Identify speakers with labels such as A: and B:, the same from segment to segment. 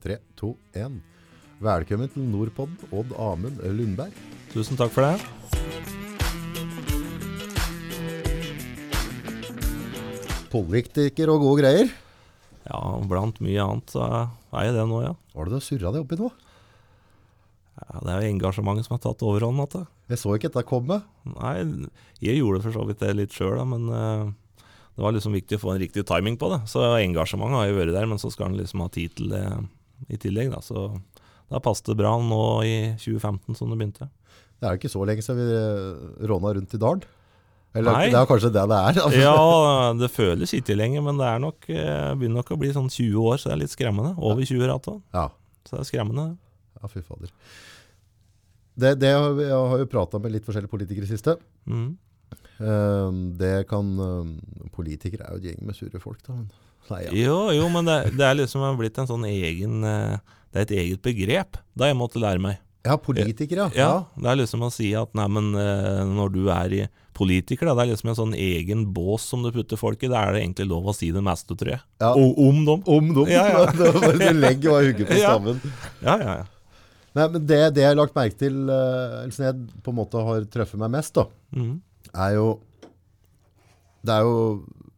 A: Tre, to, én. Velkommen til Nordpod, Odd Amund Lundberg.
B: Tusen takk for det.
A: Politiker og gode greier.
B: Ja, blant mye annet så er jeg det nå, ja.
A: Hva er det du surra deg oppi nå?
B: ja. Det er jo engasjementet som har tatt overhånd. At det.
A: Jeg så ikke dette komme.
B: Nei, jeg gjorde for så vidt det litt sjøl, men uh, det var liksom viktig å få en riktig timing på det. Så engasjementet har jo vært der, men så skal en liksom ha tid til det i tillegg. Da. Så da passet det bra nå i 2015 som det begynte.
A: Det er jo ikke så lenge siden vi eh, råna rundt i dalen. Eller
B: Nei.
A: det er kanskje det det er? Altså.
B: Ja, det føles ikke lenger, men det er nok, eh, begynner nok å bli sånn 20 år, så det er litt skremmende. Over 20 ratt òg.
A: Ja.
B: Så det er skremmende.
A: ja, fy fader. Det, det har vi- jeg har jo prata med litt forskjellige politikere i siste.
B: Mm.
A: Eh, det kan eh, Politikere er jo en gjeng med sure folk, da. Ja.
B: Jo, jo, men det, det er liksom blitt en sånn egen eh, Det er et eget begrep. Da jeg måtte lære meg.
A: ja, politikere, ja.
B: Ja, Det er liksom å si at nei, men eh, når du er i politiker, da, det er liksom en sånn egen bås som du putter folk i. Da er det egentlig lov å si det meste, tror jeg.
A: Ja.
B: O om dem.
A: Om dem.
B: Ja, ja.
A: du legger bare hugget på stammen.
B: Ja, ja, ja.
A: Nei, men det, det jeg har lagt merke til, eh, som jeg på en måte har truffet meg mest, da,
B: mm.
A: er jo Det er jo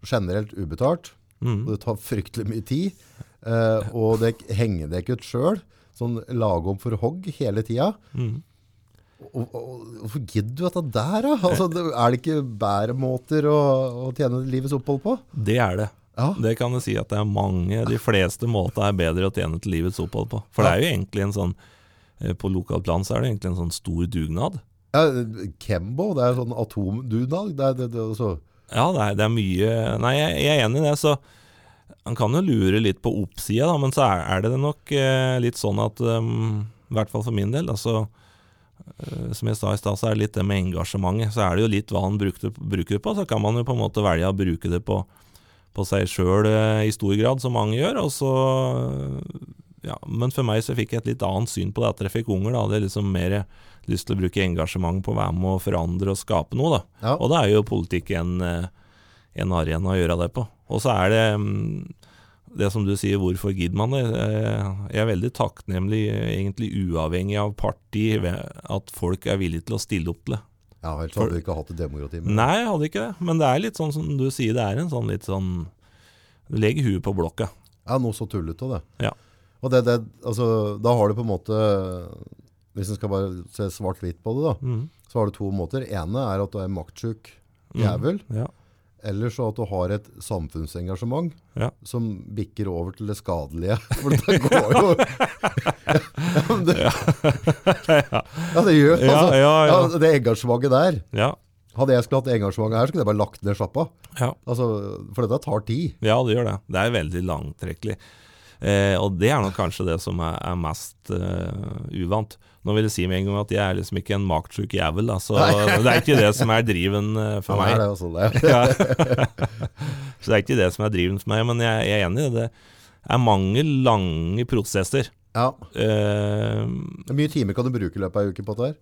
A: generelt ubetalt. Og det tar fryktelig mye tid. eh, og det henger deg ikke ut sjøl. Sånn lage om for hogg hele tida. Og, hvorfor gidder du dette der, da? Altså, det, er det ikke bedre måter å, å tjene livets opphold på?
B: Det er det.
A: Ja.
B: Det kan jeg si at det er mange, de fleste måter er bedre å tjene til livets opphold på. For det er jo egentlig en sånn eh, På lokalt plan så er det egentlig en sånn stor dugnad.
A: ja Kembo, det er sånn atomdugnad. Det det, det, altså,
B: Ja, det er, det er mye Nei, jeg, jeg er enig i det. Så han kan jo lure litt på oppsida, da, men så er, er det nok eh, litt sånn at um, I hvert fall for min del. altså eh, som jeg sa i stad, så er det litt det med engasjementet. Så er det jo litt hva han brukte, bruker det på. Så kan man jo på en måte velge å bruke det på, på seg sjøl i stor grad, som mange gjør. Og så, ja, men for meg så fikk jeg et litt annet syn på det etter jeg fikk unger. Da hadde jeg liksom mer lyst til å bruke engasjement på å være med og forandre og skape noe. da.
A: ja.
B: Og da er jo politikk en, eh, en arena å gjøre det på. Og så er det mm, det som du sier, hvorfor gidder man det? Eh, Jeg er veldig takknemlig, eh, egentlig uavhengig av parti, at folk er villige til å stille opp til det.
A: ja, ellers hadde du ikke hatt et demokrati. men-
B: Nei, jeg hadde ikke det. Men det er litt sånn som du sier, det er en sånn litt sånn Legg huet på blokka.
A: Ja, noe så tullete det.
B: Ja.
A: Og det, det, altså, da har du på en måte, hvis en skal bare se svart-hvitt på det da,
B: Mm.
A: så har du to måter. ene er at du er maktsjuk maktsjuk
B: Mm. Ja.
A: eller så at du har et samfunnsengasjement
B: Ja.
A: som bikker over til det skadelige. For det går jo... ja, det, ja, det gjør altså.
B: ja, ja.
A: Ja, det engasjementet der.
B: Ja.
A: Hadde jeg skulle hatt engasjementet her, skulle jeg bare lagt ned sjappa.
B: ja.
A: Altså, for dette tar tid.
B: Ja, det gjør det. Det er veldig langtrekkelig. Eh, og det er nok kanskje det som er, er mest eh, uvant. Nå vil jeg si med en gang at jeg er liksom ikke en maktsjuk jævel, da, så det er ikke det som er driven eh, for meg.
A: det er det,
B: så det er ikke det som er driven for meg, men jeg, jeg er enig i det. Det er mange lange prosesser.
A: Ja.
B: Eh,
A: Hvor mye timer kan du bruke i løpet av ei uke på dette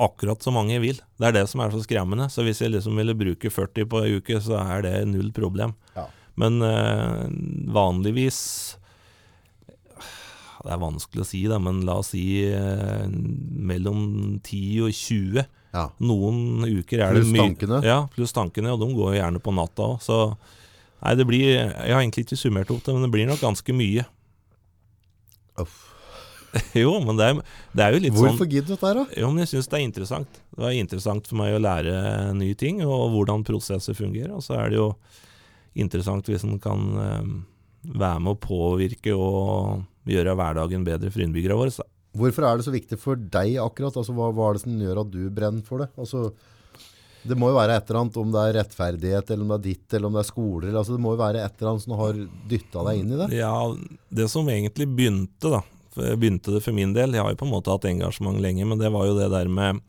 B: akkurat så mange jeg vil. Det er det som er så skremmende. Så hvis jeg liksom ville bruke 40 på ei uke, så er det null problem.
A: Ja.
B: Men eh, vanligvis Det er vanskelig å si, da, men la oss si eh, mellom 10 og 20.
A: Ja.
B: Noen uker er
A: Pluss
B: det mye Pluss
A: tankene.
B: Ja, pluss tankene, og de går jo gjerne på natta òg. Så nei, det blir Jeg har egentlig ikke summert opp det, men det blir nok ganske mye.
A: Uff.
B: jo, men det er, det er jo litt sånn
A: Hvorfor gidder du dette her, da?
B: jo, men jeg syns det er interessant. Det er interessant for meg å lære nye ting, og hvordan prosesser fungerer. Og så er det jo interessant hvis en kan eh, være med å påvirke og gjøre hverdagen bedre for innbyggerne våre. Så.
A: Hvorfor er det så viktig for deg akkurat? Altså, hva, hva er det som gjør at du brenner for det? Altså, det må jo være et eller annet, om det er rettferdighet, eller om det er ditt, eller om det er skoler. Altså, det må jo være et eller annet som har dytta deg inn i det.
B: Ja, det som egentlig begynte, da. Begynte det for min del. Jeg har jo på en måte hatt engasjement lenge, men det var jo det der med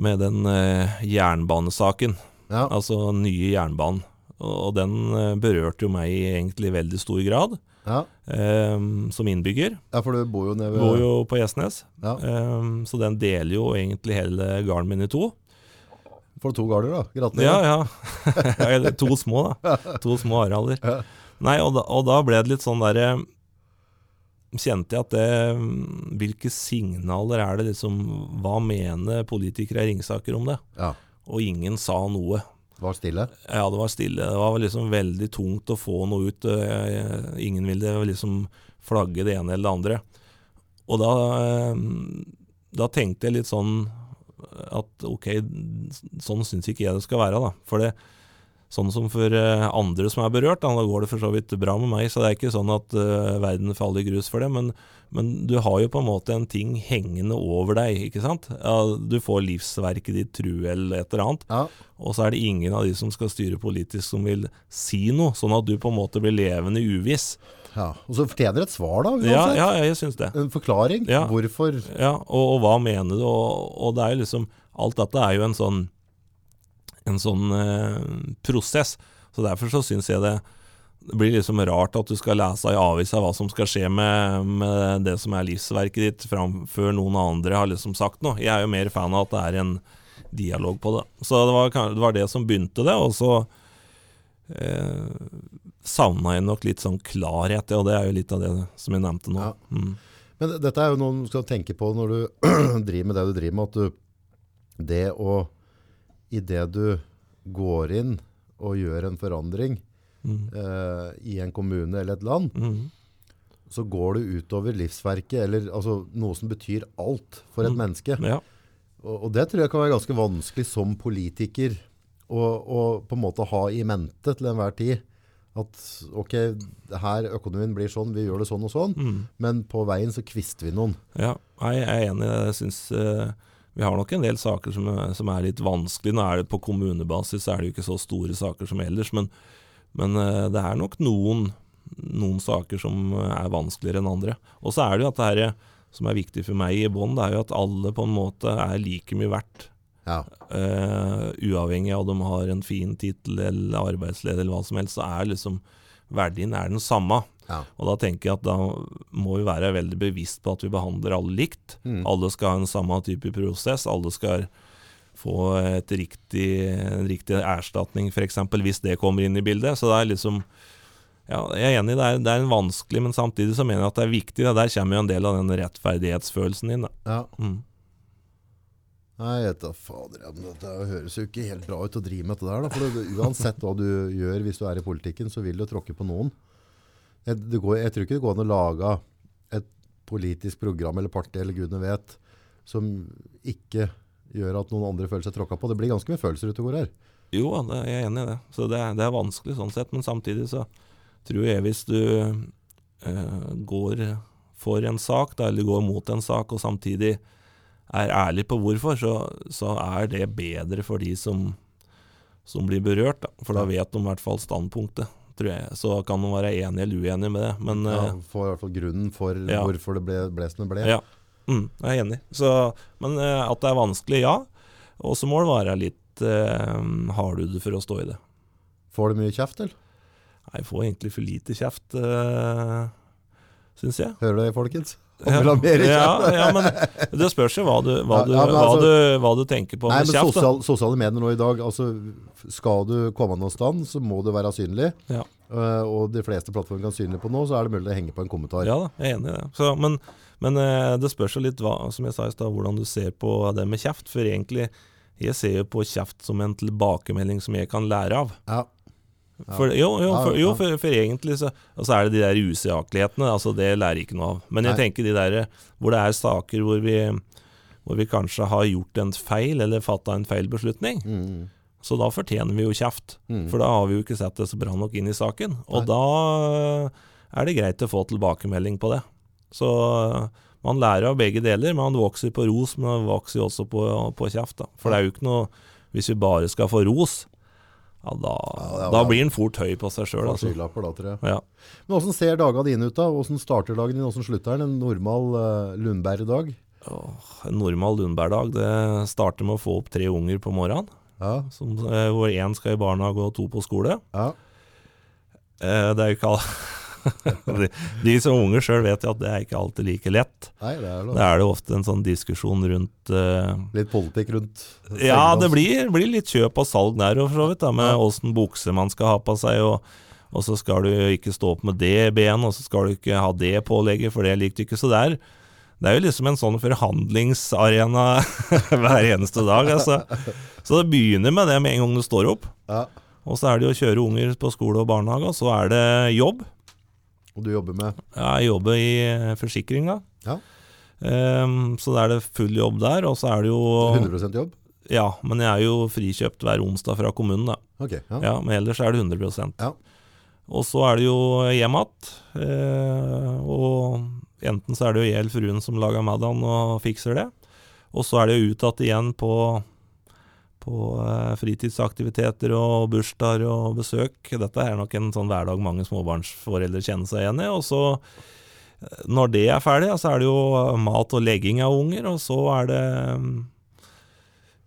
B: med den eh, jernbanesaken.
A: Ja.
B: Altså nye jernbanen. Og, og den eh, berørte jo meg i egentlig veldig stor grad.
A: Ja.
B: um, som innbygger.
A: ja, for du bor jo nede ved
B: Bor jo på Gjesnes,
A: Ja.
B: Um, så den deler jo egentlig hele gården min i to.
A: Får to gårder, da.
B: Ja,
A: Gratulerer.
B: ja. Eller to små, da. To små arealer.
A: Ja.
B: Nei, og da, og da ble det litt sånn derre kjente jeg at det Hvilke signaler er det liksom Hva mener politikere i Ringsaker om det?
A: Ja.
B: Og ingen sa noe.
A: Var stille?
B: Ja, det var stille. Det var liksom veldig tungt å få noe ut. Eh, Ingen ville liksom flagge det ene eller det andre. Og da, eh, da tenkte jeg litt sånn at ok, sånn syns ikke jeg det skal være. da. For det, sånn som for eh, andre som er berørt, da, går det for så vidt bra med meg. Så det er ikke sånn at uh, verden faller i grus for det. Men, men du har jo på en måte en ting hengende over deg, ikke sant. Ja, du får livsverket ditt true eller et eller annet.
A: Ja.
B: Og så er det ingen av de som skal styre politisk som vil si noe, sånn at du på en måte blir levende uviss.
A: ja. Og så fortjener et svar, da.
B: Ja, ja, jeg syns det.
A: En forklaring.
B: Ja.
A: Hvorfor
B: Ja, og, og hva mener du? Og, og det er jo liksom Alt dette er jo en sånn En sånn eh, prosess. Så derfor så syns jeg det det blir liksom rart at du skal lese i avisa hva som skal skje med, med det som er livsverket ditt, framfor noen andre har liksom sagt noe. Jeg er jo mer fan av at det er en dialog på det. Så det var, det var det som begynte det, og så eh, savna jeg nok litt sånn klarhet, og det er jo litt av det som jeg nevnte nå.
A: Ja.
B: Mm.
A: Men dette er jo noe du skal tenke på når du driver med det du driver med, at du, det å I det du går inn og gjør en forandring
B: Mm.
A: eh, i en kommune eller et land,
B: Mm.
A: så går du utover livsverket, eller altså, noe som betyr alt for et
B: Mm.
A: menneske.
B: Ja.
A: Og, og det tror jeg kan være ganske vanskelig som politiker å, å på en måte ha i mente til enhver tid. At ok, her økonomien blir sånn, vi gjør det sånn og sånn,
B: Mm.
A: men på veien så kvister vi noen.
B: Ja, jeg er enig i det. Jeg synes eh, vi har nok en del saker som, er- som er litt vanskelig. Nå er det På kommunebasis så er det jo ikke så store saker som ellers, men, men eh, det er nok noen, noen saker som er vanskeligere enn andre. Og så er det jo at det her, som er viktig for meg i bånn, det er jo at alle på en måte er like mye verdt.
A: Ja,
B: Uh, uavhengig av om de har en fin tittel eller arbeidsleder eller hva som helst, så er liksom verdien er den samme.
A: Ja.
B: Og da tenker jeg at da må vi være veldig bevisst på at vi behandler alle likt.
A: Mm.
B: Alle skal ha en samme type prosess. Alle skal få et riktig, en riktig erstatning, f.eks. hvis det kommer inn i bildet. Så det er liksom ja, Jeg er enig, det er, det er en vanskelig, men samtidig så mener jeg at det er viktig. Da. Der kommer jo en del av den rettferdighetsfølelsen inn. Da.
A: ja.
B: Mm.
A: Nei, jeg vet da fader, det høres jo ikke helt bra ut å drive med dette der. Da, for det, uansett hva du gjør hvis du er i politikken, så vil du tråkke på noen. Går, jeg tror ikke det går an å lage et politisk program eller parti eller gudene vet, som ikke gjør at noen andre føler seg tråkka på. Det blir ganske mye følelser ute og går her.
B: Jo, jeg er enig i det. Så det, er- det er vanskelig sånn sett. Men samtidig så tror jeg hvis du eh, går for en sak, da, eller går mot en sak, og samtidig er ærlig på hvorfor, så, så er det bedre for de som, som blir berørt. Da. For da vet de i hvert fall standpunktet, tror jeg. Så kan man være enig eller uenig med det. Men
A: Ja,
B: for
A: Får i hvert fall grunnen for
B: Ja.
A: hvorfor det ble, ble som det ble.
B: ja. Mm, jeg er enig. Så, men eh, at det er vanskelig, ja. Og så må det være litt eh, Har for å stå i det?
A: Får du mye kjeft, eller?
B: Nei, Jeg får egentlig for lite kjeft, eh, syns jeg.
A: Hører du det, folkens?
B: Ja, ja, men det spørs jo hva du, hva du,
A: ja, altså,
B: hva du, hva du tenker på
A: Nei,
B: med
A: men
B: kjeft.
A: sosial, sosiale medier nå i dag, altså, skal du komme noen stand, så må du være synlig.
B: Ja.
A: Uh, og de fleste plattformer kan synlig på nå, så er det mulig å henge på en kommentar.
B: Ja da, jeg er enig i det. Så, men men uh, det spørs jo litt hva, som jeg sa i sted, hvordan du ser på det med kjeft. For egentlig, jeg ser jo på kjeft som en tilbakemelding som jeg kan lære av.
A: Ja.
B: For, jo, jo, for, jo for, for egentlig så altså er det de der usaklighetene. Altså det lærer ikke noe av. Men jeg
A: Nei.
B: tenker de der hvor det er saker hvor vi, hvor vi kanskje har gjort en feil, eller fatta en feil beslutning.
A: Mm,
B: Så da fortjener vi jo kjeft.
A: mm.
B: For da har vi jo ikke sett det så bra nok inn i saken. Og
A: Nei.
B: da er det greit å få tilbakemelding på det. Så man lærer av begge deler. Man vokser på ros, men man vokser også på, på kjeft. Da. For det er jo ikke noe Hvis vi bare skal få ros, ja, da,
A: Ja,
B: da blir en fort høy på seg sjøl. Altså. Ja.
A: Men hvordan ser dagene dine ut da? Hvordan starter dagen din? Hvordan slutter den? En normal uh, Lundberg-dag?
B: En normal Lundberg-dag det starter med å få opp tre unger på morgenen.
A: Ja.
B: Som, eh, hvor én skal i barnehage og to på skole.
A: ja.
B: Eh, det er jo ikke alle de, de som er unger sjøl vet jo at det er ikke alltid like lett.
A: Nei, det er det.
B: er det ofte en sånn diskusjon rundt uh,
A: Litt politikk rundt.
B: Ja, det blir, blir litt kjøp og salg der òg, for så vidt, da, med
A: Ja.
B: bukse man skal ha på seg, og, Og så skal du ikke stå opp med det benet, og så skal du ikke ha det pålegget, for det likte du ikke. Så det er, det er jo liksom en sånn forhandlingsarena hver eneste dag. Altså. Så det begynner med det med en gang du står opp.
A: Ja.
B: Og så er det jo å kjøre unger på skole og barnehage, og så er det jobb.
A: Og du jobber med
B: Ja, Jeg jobber i forsikring, forsikringa.
A: Ja.
B: Um, så da er det full jobb der, og så er det jo
A: 100% jobb?
B: Ja, men jeg er jo frikjøpt hver onsdag fra kommunen, da.
A: Ok. Ja.
B: Ja, Men ellers er det 100%
A: Ja.
B: Og så er det jo hjem igjen. Eh, og enten så er det jo jeg eller fruen som lager middagen og fikser det. Og så er det jo ut igjen på, på eh, fritidsaktiviteter og bursdager og besøk. Dette er nok en sånn hverdag mange småbarnsforeldre kjenner seg igjen i. Og så, eh, når det er ferdig, så er det jo mat og legging av unger, og så er det mm,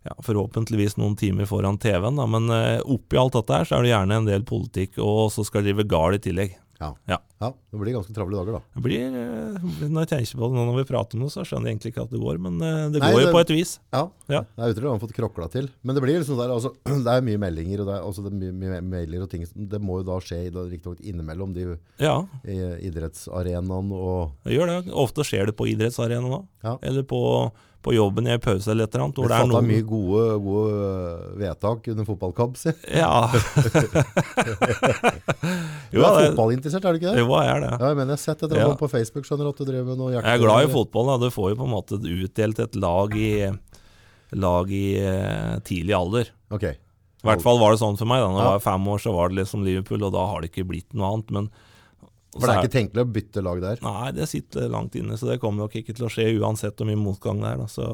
B: ja, forhåpentligvis noen timer foran TV-en, men eh, oppi alt dette her så er det gjerne en del politikk, og så skal drive gard i tillegg.
A: Ja.
B: Ja.
A: ja. Det blir ganske travle dager, da.
B: Det blir, eh, Når jeg tenker på det nå når vi prater om det, så skjønner jeg egentlig ikke at det går, men eh, det
A: Nei,
B: går jo
A: det-
B: på et vis.
A: Ja.
B: Ja.
A: Det er utrolig han har fått krokla til. Men det blir liksom der, altså, det er mye meldinger, og det er, altså, det er mye, mye mailer og ting. Det må jo da skje riktignok innimellom de
B: Ja,
A: idrettsarenaene og
B: det gjør det. Ofte skjer det på idrettsarenaen òg,
A: Ja.
B: eller på, på jobben i en pause eller et eller annet. Hvor det er noen
A: mye gode, gode øh, vedtak under fotballkamp, si.
B: Ja.
A: Du er fotballinteressert, er du ikke det?
B: jo, jeg er det.
A: Ja, jeg mener, jeg har sett et eller
B: Ja.
A: på Facebook, skjønner at du driver med noe.
B: Jeg er glad i fotball. Da. Du får jo på en måte utdelt et lag i, lag i uh, tidlig alder.
A: Okay.
B: I hvert fall var det sånn for meg. Da Når jeg var fem år, så var det liksom Liverpool, og da har det ikke blitt noe annet. Men
A: For det er ikke tenkelig å bytte lag der.
B: Nei, det sitter langt inne, så det kommer nok ikke til å skje uansett hvor mye motgang det er. Så,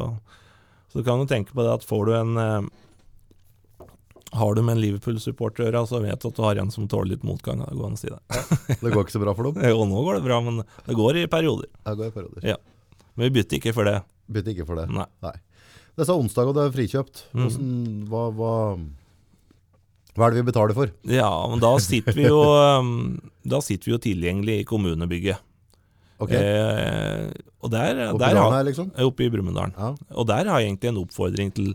B: så du kan jo tenke på det at får du en eh, Har du med en Liverpool-supporter å gjøre, så vet du at du har en som tåler litt motgang. Det går an å si det.
A: Det går ikke så bra for dem.
B: Jo, nå går det bra, men det går i perioder.
A: Det går i perioder.
B: Ja. Men vi bytter ikke for det.
A: Bytter ikke for det.
B: Nei.
A: Nei. Det sa onsdag, og det er frikjøpt.
B: Mm.
A: Hvordan, hva, hva, hva er det vi betaler for?
B: Ja, men da sitter vi jo um, Da sitter vi jo tilgjengelig i kommunebygget.
A: Ok,
B: Eh, og der,
A: oppe,
B: der har,
A: her, liksom?
B: Oppe i Brumunddal.
A: Ja.
B: Og der har jeg egentlig en oppfordring til,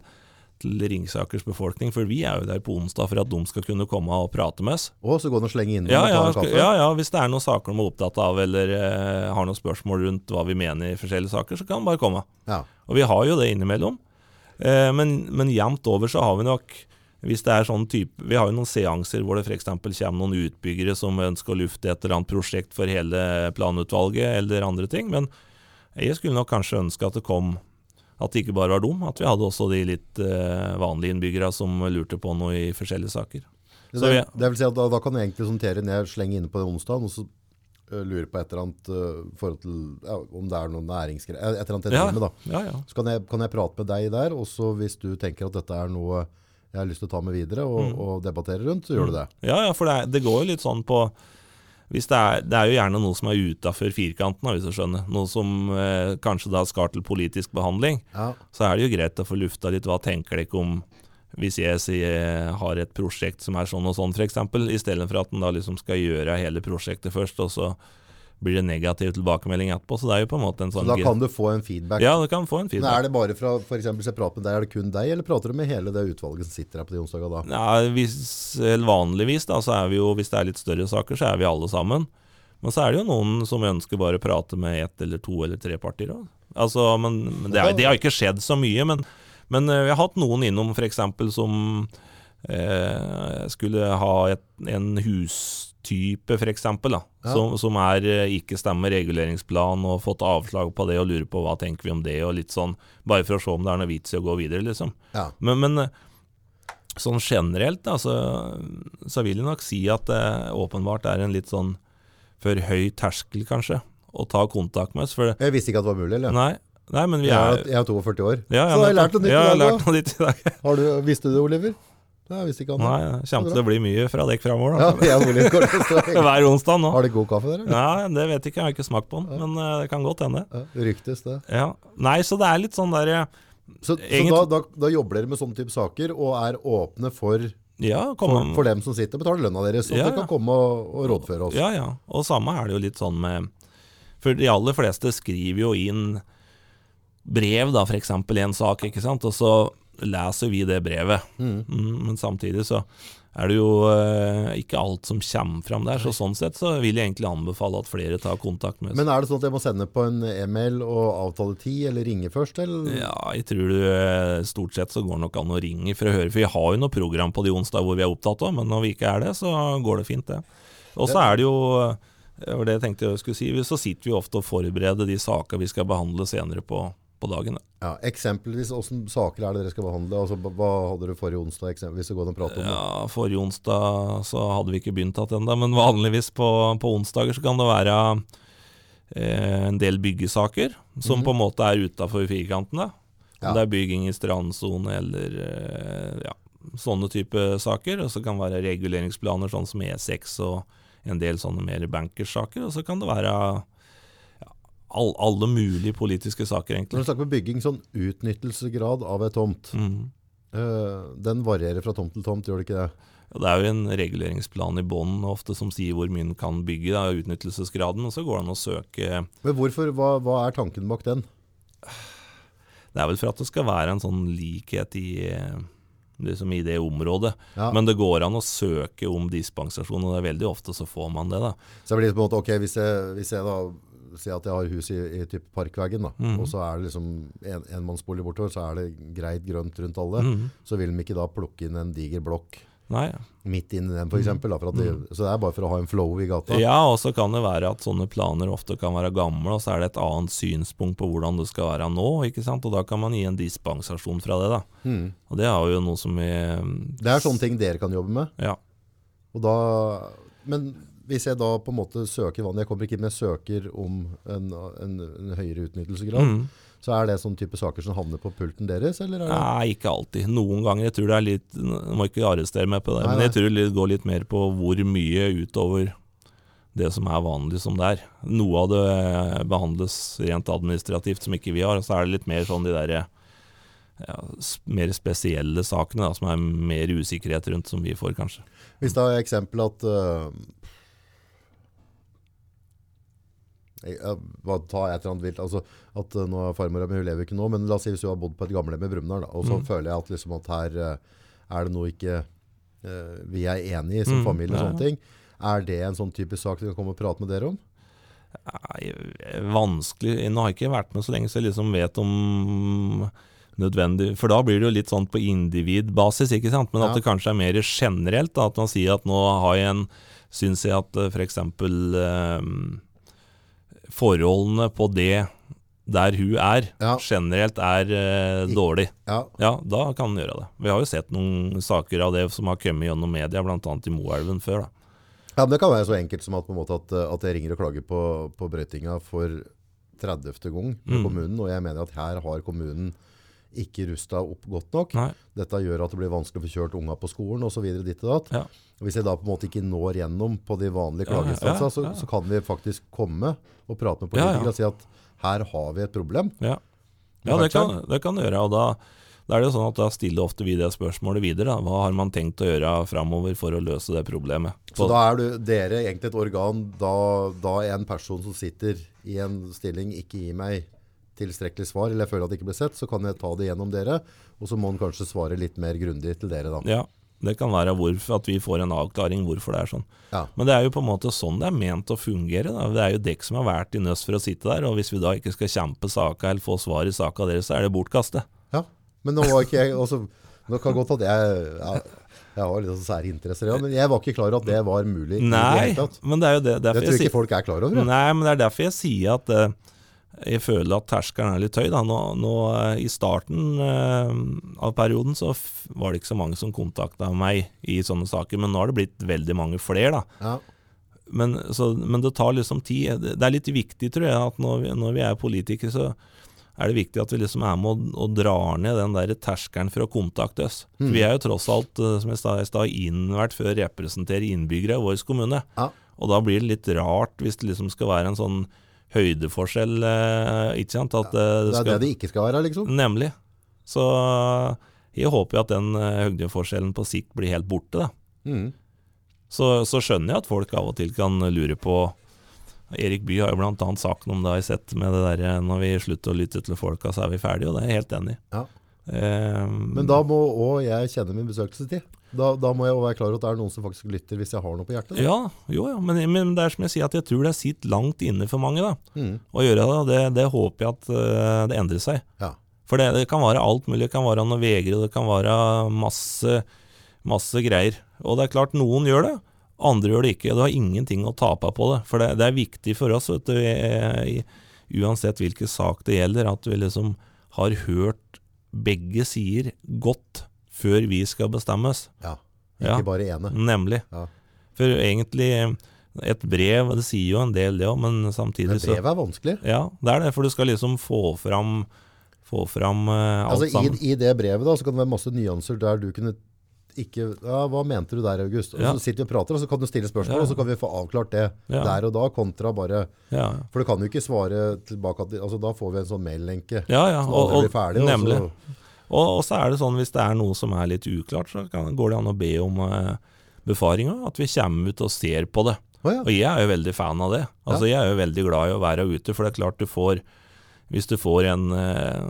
B: til Ringsakers befolkning, for vi er jo der på onsdag for at de skal kunne komme og prate med oss.
A: Å, så går det an å slenge inn
B: Ja,
A: og ta
B: ja,
A: en kaffe?
B: ja, ja, hvis det er noen saker de er opptatt av, eller eh, har noen spørsmål rundt hva vi mener i forskjellige saker, så kan de bare komme.
A: Ja.
B: Og vi har jo det innimellom. Eh, men, men jevnt over så har vi nok hvis det er sånn type, Vi har jo noen seanser hvor det f.eks. kommer noen utbyggere som ønsker å lufte et eller annet prosjekt for hele planutvalget, eller andre ting. Men jeg skulle nok kanskje ønske at det kom At det ikke bare var dem. At vi hadde også de litt eh, vanlige innbyggere som lurte på noe i forskjellige saker.
A: Det,
B: Så vi-
A: det vil si at da, da kan du egentlig sortere ned, slenge inne på den onsdagen, og så øh, lure på et eller annet øh, forhold til ja, om det er noe næringsgreier. Et eller annet jeg driver med, da.
B: Ja, ja.
A: Så kan jeg, kan jeg prate med deg der, og så hvis du tenker at dette er noe jeg har lyst til å ta med videre og,
B: Mm.
A: og debattere rundt, så gjør du det.
B: Ja, ja, for det, er, det går jo litt sånn på hvis det, er, det er jo gjerne noe som er utafor firkanten, hvis du skjønner. Noe som eh, kanskje da skal til politisk behandling.
A: Ja.
B: Så er det jo greit å få lufta litt hva tenker dere om hvis jeg sier har et prosjekt som er sånn og sånn, f.eks., i stedet for at en da liksom skal gjøre hele prosjektet først, og så blir det negativ tilbakemelding etterpå. Så det er jo på en måte en sånn...
A: Så
B: da
A: kan du få en feedback.
B: Ja, du kan få en
A: Men
B: feedback.
A: er det bare fra, hvis jeg prater med deg, er det kun deg, eller prater du med hele det utvalget som sitter her på de onsdager da?
B: Ja, hvis, vanligvis da, så er vi jo, hvis det er litt større saker, så er vi alle sammen. Men så er det jo noen som ønsker bare å prate med ett eller to eller tre partier. da. Altså, men, men det, er, det har ikke skjedd så mye. Men, men eh, vi har hatt noen innom f.eks. som eh, skulle ha et, en hustype, f.eks.,
A: Ja.
B: som, som er eh, ikke stemmer reguleringsplan og fått avslag på det og lurer på hva tenker vi om det, og litt sånn, bare for å se om det er noe vits i å gå videre, liksom.
A: Ja.
B: Men, men eh, sånn generelt da, så, så vil jeg nok si at det åpenbart er en litt sånn for høy terskel, kanskje, å ta kontakt med oss. For
A: Jeg visste ikke at det var mulig, eller?
B: nei, nei, men vi er
A: jeg er 42 år.
B: ja,
A: så har jeg
B: har lært noe nytt i dag.
A: Har du, visste du det, Oliver? Visste ikke han
B: Nei, det kommer til å bli mye fra dekk framover,
A: Ja,
B: Hver onsdag nå.
A: Har dere god kaffe der, eller?
B: Nei, det vet jeg ikke, jeg har ikke smakt på den, men eh, det kan godt hende.
A: Ja, ryktes det.
B: Ja. Nei, så det er litt sånn der
A: Så, Så,
B: så
A: da, da, da jobber dere med sånne type saker, og er åpne for,
B: Ja,
A: for, for dem som sitter og betaler lønna deres, så
B: Ja,
A: dere kan komme og, og rådføre oss.
B: Ja, ja. Og samme er det jo litt sånn med For de aller fleste skriver jo inn brev, da, f.eks. i en sak, ikke sant, og så leser vi det brevet.
A: Mm.
B: Mm, men samtidig så er det jo eh, ikke alt som kommer fram der. Så sånn sett så vil jeg egentlig anbefale at flere tar kontakt med oss.
A: Men er det sånn at jeg må sende på en e-mail og avtale tid, eller ringe først? Eller?
B: Ja, jeg tror du eh, stort sett så går det nok an å ringe for å høre. For vi har jo noe program på de onsdag hvor vi er opptatt av, men når vi ikke er det, så går det fint, det. Og så er det jo det var det jeg tenkte jeg skulle si. Så sitter vi ofte og forbereder de saker vi skal behandle senere på, på dagen. da.
A: Ja, eksempelvis, Hvilke saker er det dere skal behandle? Altså, hva- hadde du forrige onsdag, eksempelvis, å gå og prate om? det?
B: Ja, Forrige onsdag så hadde vi ikke begynt igjen men vanligvis på, på onsdager så kan det være eh, en del byggesaker som på en måte er utafor firkantene. Om
A: Ja.
B: det er bygging i strandsone eller eh, ja, sånne type saker. Og så kan det være reguleringsplaner sånn som E6 og en del sånne mer bankersaker. Og så kan det være all, alle mulige politiske saker, egentlig.
A: Når du snakker om bygging, sånn utnyttelsesgrad av et tomt,
B: mm.
A: uh, den varierer fra tomt til tomt, gjør det ikke det?
B: Det er jo en reguleringsplan i bånn ofte som sier hvor mye en kan bygge, da, utnyttelsesgraden, og så går det an å søke
A: Men hvorfor, hva, hva er tanken bak den?
B: Det er vel for at det skal være en sånn likhet i, eh, liksom i det området.
A: Ja.
B: Men det går an å søke om dispensasjon, og det er veldig ofte så får man det. da.
A: Så det blir på en måte, ok, hvis jeg, hvis jeg da sier at jeg har hus i, i typ Parkveggen,
B: Mhm.
A: og så er det liksom en, enmannsbolig bortover, så er det greit grønt rundt alle,
B: Mm.
A: så vil de ikke da plukke inn en diger blokk
B: Nei.
A: midt inn i den, at det, Så det er bare for å ha en flow i gata.
B: Ja, og så kan det være at sånne planer ofte kan være gamle, og så er det et annet synspunkt på hvordan det skal være nå, ikke sant? og da kan man gi en dispensasjon fra det. da.
A: Mm.
B: Og det er jo noe som vi
A: Det er sånne ting dere kan jobbe med.
B: Ja.
A: Og da, men hvis jeg da på en måte søker vann, jeg kommer ikke inn, jeg søker om en, en, en høyere utnyttelsesgrad,
B: Mm.
A: så er det sånne type saker som havner på pulten deres, eller er det?
B: Nei, ikke alltid. Noen ganger. Jeg tror det er litt Du må ikke arrestere meg på det,
A: Nei,
B: men jeg tror det går litt mer på hvor mye utover det som er vanlig som det er. Noe av det eh, behandles rent administrativt som ikke vi har, og så er det litt mer sånn de der ja, mer spesielle sakene da, som er mer usikkerhet rundt, som vi får, kanskje.
A: Hvis det er eksempel at øh, bare ta et eller annet vilt altså, at øh, nå er Farmora mi lever ikke nå, men la oss si hvis hun har bodd på et gamlehjem i Brumunddal, og så
B: mm.
A: føler jeg at, liksom, at her øh, er det noe ikke øh, vi er enige i som
B: mm,
A: familie og
B: ja,
A: sånne ting. Er det en sånn type sak du kan komme og prate med dere om?
B: Nei, vanskelig Nå har jeg ikke vært med så lenge, så jeg liksom vet om nødvendig For da blir det jo litt sånn på individbasis, ikke sant. Men at
A: Ja.
B: det kanskje er mer generelt. Da, at man sier at nå har jeg en Syns jeg at f.eks. Eh, forholdene på det der hun er,
A: Ja.
B: generelt er eh, dårlig.
A: Ja,
B: Ja, da kan hun gjøre det. Vi har jo sett noen saker av det som har kommet gjennom media, bl.a. i Moelven før. da.
A: Ja, men Det kan være så enkelt som at, på en måte at, at jeg ringer og klager på, på brøytinga for 30. gang med
B: Mm.
A: kommunen, og jeg mener at her har kommunen ikke rusta opp godt nok.
B: Nei.
A: Dette gjør at det blir vanskelig å få kjørt unga på skolen osv.
B: Ja.
A: Hvis jeg da på en måte ikke når gjennom på de vanlige klageinstansene,
B: ja,
A: så,
B: ja.
A: så kan vi faktisk komme og prate med politikere og si at her har vi et problem.
B: Ja, ja det, kan, det kan du gjøre. Og da, da er det jo sånn at da stiller ofte vi det spørsmålet videre. Da. Hva har man tenkt å gjøre framover for å løse det problemet?
A: Så da er du, dere egentlig et organ da, da en person som sitter i en stilling ikke gir meg tilstrekkelig svar, eller jeg føler at det ikke blir sett, så kan jeg ta det gjennom dere, og så må han kanskje svare litt mer grundig til dere da.
B: Ja, det kan være hvorfor, at vi får en avklaring hvorfor det er sånn.
A: Ja.
B: Men det er jo på en måte sånn det er ment å fungere. Da. Det er jo dere som har vært i nøss for å sitte der, og hvis vi da ikke skal kjempe saka eller få svar i saka deres, så er det bortkastet.
A: Ja, men nå var ikke jeg også, Nå kan godt at jeg, jeg, jeg har litt sære interesser, ja, men jeg var ikke klar over at det var mulig.
B: Nei, det er jo det,
A: Det tror
B: jeg
A: ikke folk er klar over. ja.
B: Nei, men det er derfor jeg sier at eh, jeg føler at terskelen er litt høy. Nå, nå eh, I starten eh, av perioden så var det ikke så mange som kontakta meg i sånne saker, men nå har det blitt veldig mange flere.
A: Ja.
B: Men, så, men det tar liksom tid. Det det er litt viktig, tror jeg, at når vi, når vi er politikere, så er det viktig at vi liksom er med og, og drar ned den der terskelen for å kontakte oss. Mm. Vi er jo tross alt, eh, som jeg sa i stad, innvært for å representere innbyggere i vår kommune.
A: Ja.
B: Og da blir det litt rart hvis det liksom skal være en sånn høydeforskjell, eh, ikke sant? At, eh,
A: Det er
B: skal,
A: det det ikke skal være, liksom.
B: Nemlig. Så jeg håper jo at den eh, høydeforskjellen på sikt blir helt borte, da.
A: Mm.
B: Så, så skjønner jeg at folk av og til kan lure på Erik Bye har jo annet sagt noe om det har jeg sett med det der når vi slutter å lytte til folka, så er vi ferdige, og det er jeg helt enig i.
A: Ja.
B: Um,
A: Men da må òg jeg kjenne min besøkelsestid. Da, da må jeg være klar over at det er noen som faktisk lytter hvis jeg har noe på hjertet. Da.
B: Ja, jo, ja. Men, men det er som jeg sier, at jeg tror det sitter langt inne for mange da,
A: Mm.
B: å gjøre det. Det, det håper jeg at uh, det endrer seg.
A: Ja.
B: For det, det kan være alt mulig. Det kan være noe Vegre, det kan være masse, masse greier. Og det er klart, noen gjør det, andre gjør det ikke. Du har ingenting å tape på det. For det, det er viktig for oss, vet du, i, i, uansett hvilken sak det gjelder, at vi liksom har hørt begge sider godt før vi skal bestemmes.
A: ja. Ikke
B: Ja.
A: bare ene.
B: Nemlig.
A: Ja.
B: For egentlig, et brev, det sier jo en del det òg, men samtidig
A: Men Brev er vanskelig.
B: Ja, det er det, for du skal liksom få fram Få fram uh, alt
A: Altså, i,
B: sammen.
A: I det brevet da, så kan det være masse nyanser der du kunne ikke ja, Hva mente du der, August? Og
B: Ja.
A: Så sitter vi og prater, og så kan du stille spørsmål,
B: Ja.
A: og så kan vi få avklart det der og da, kontra bare
B: Ja,
A: For du kan jo ikke svare tilbake at altså, Da får vi en sånn mail-lenke.
B: ja. ja
A: Så
B: og,
A: aldri blir ferdig. og
B: nemlig.
A: så-
B: Og, og så er det sånn, hvis det er noe som er litt uklart, så kan, går det an å be om eh, befaringa. At vi kommer ut og ser på det.
A: Oh, ja.
B: Og jeg er jo veldig fan av det. Altså Jeg er jo veldig glad i å være ute, for det er klart du får Hvis du får en eh,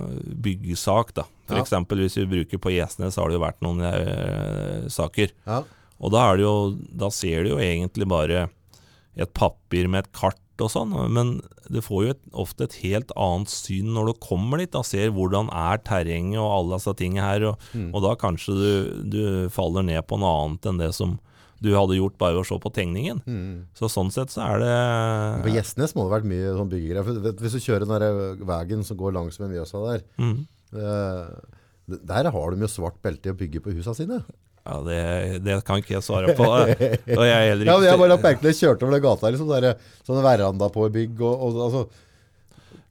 B: byggesak, da.
A: Ja.
B: F.eks. hvis vi bruker på Gjesnes, så har det jo vært noen eh, saker.
A: ja.
B: Og da, er det jo, da ser du jo egentlig bare et papir med et kart og sånn, men du får jo et, ofte et helt annet syn når du kommer dit. Da ser hvordan er terrenget og alle disse tingene her, og,
A: Mm.
B: og da kanskje du, du faller ned på noe annet enn det som du hadde gjort bare ved å se på tegningen.
A: Mm.
B: Så sånn sett så er det
A: På
B: gjestnes
A: Gjesnes må det ha vært mye sånn byggegreier. Hvis du kjører den der veien som går langs med Mjøsa der,
B: mm,
A: eh, der har de jo svart belte i å bygge på husa sine.
B: Ja, det, det kan ikke jeg svare på. Og jeg heller ikke
A: Ja, men jeg bare lagt merke til jeg kjørte over den gata, liksom, der, sånne veranda på bygg, og, og altså,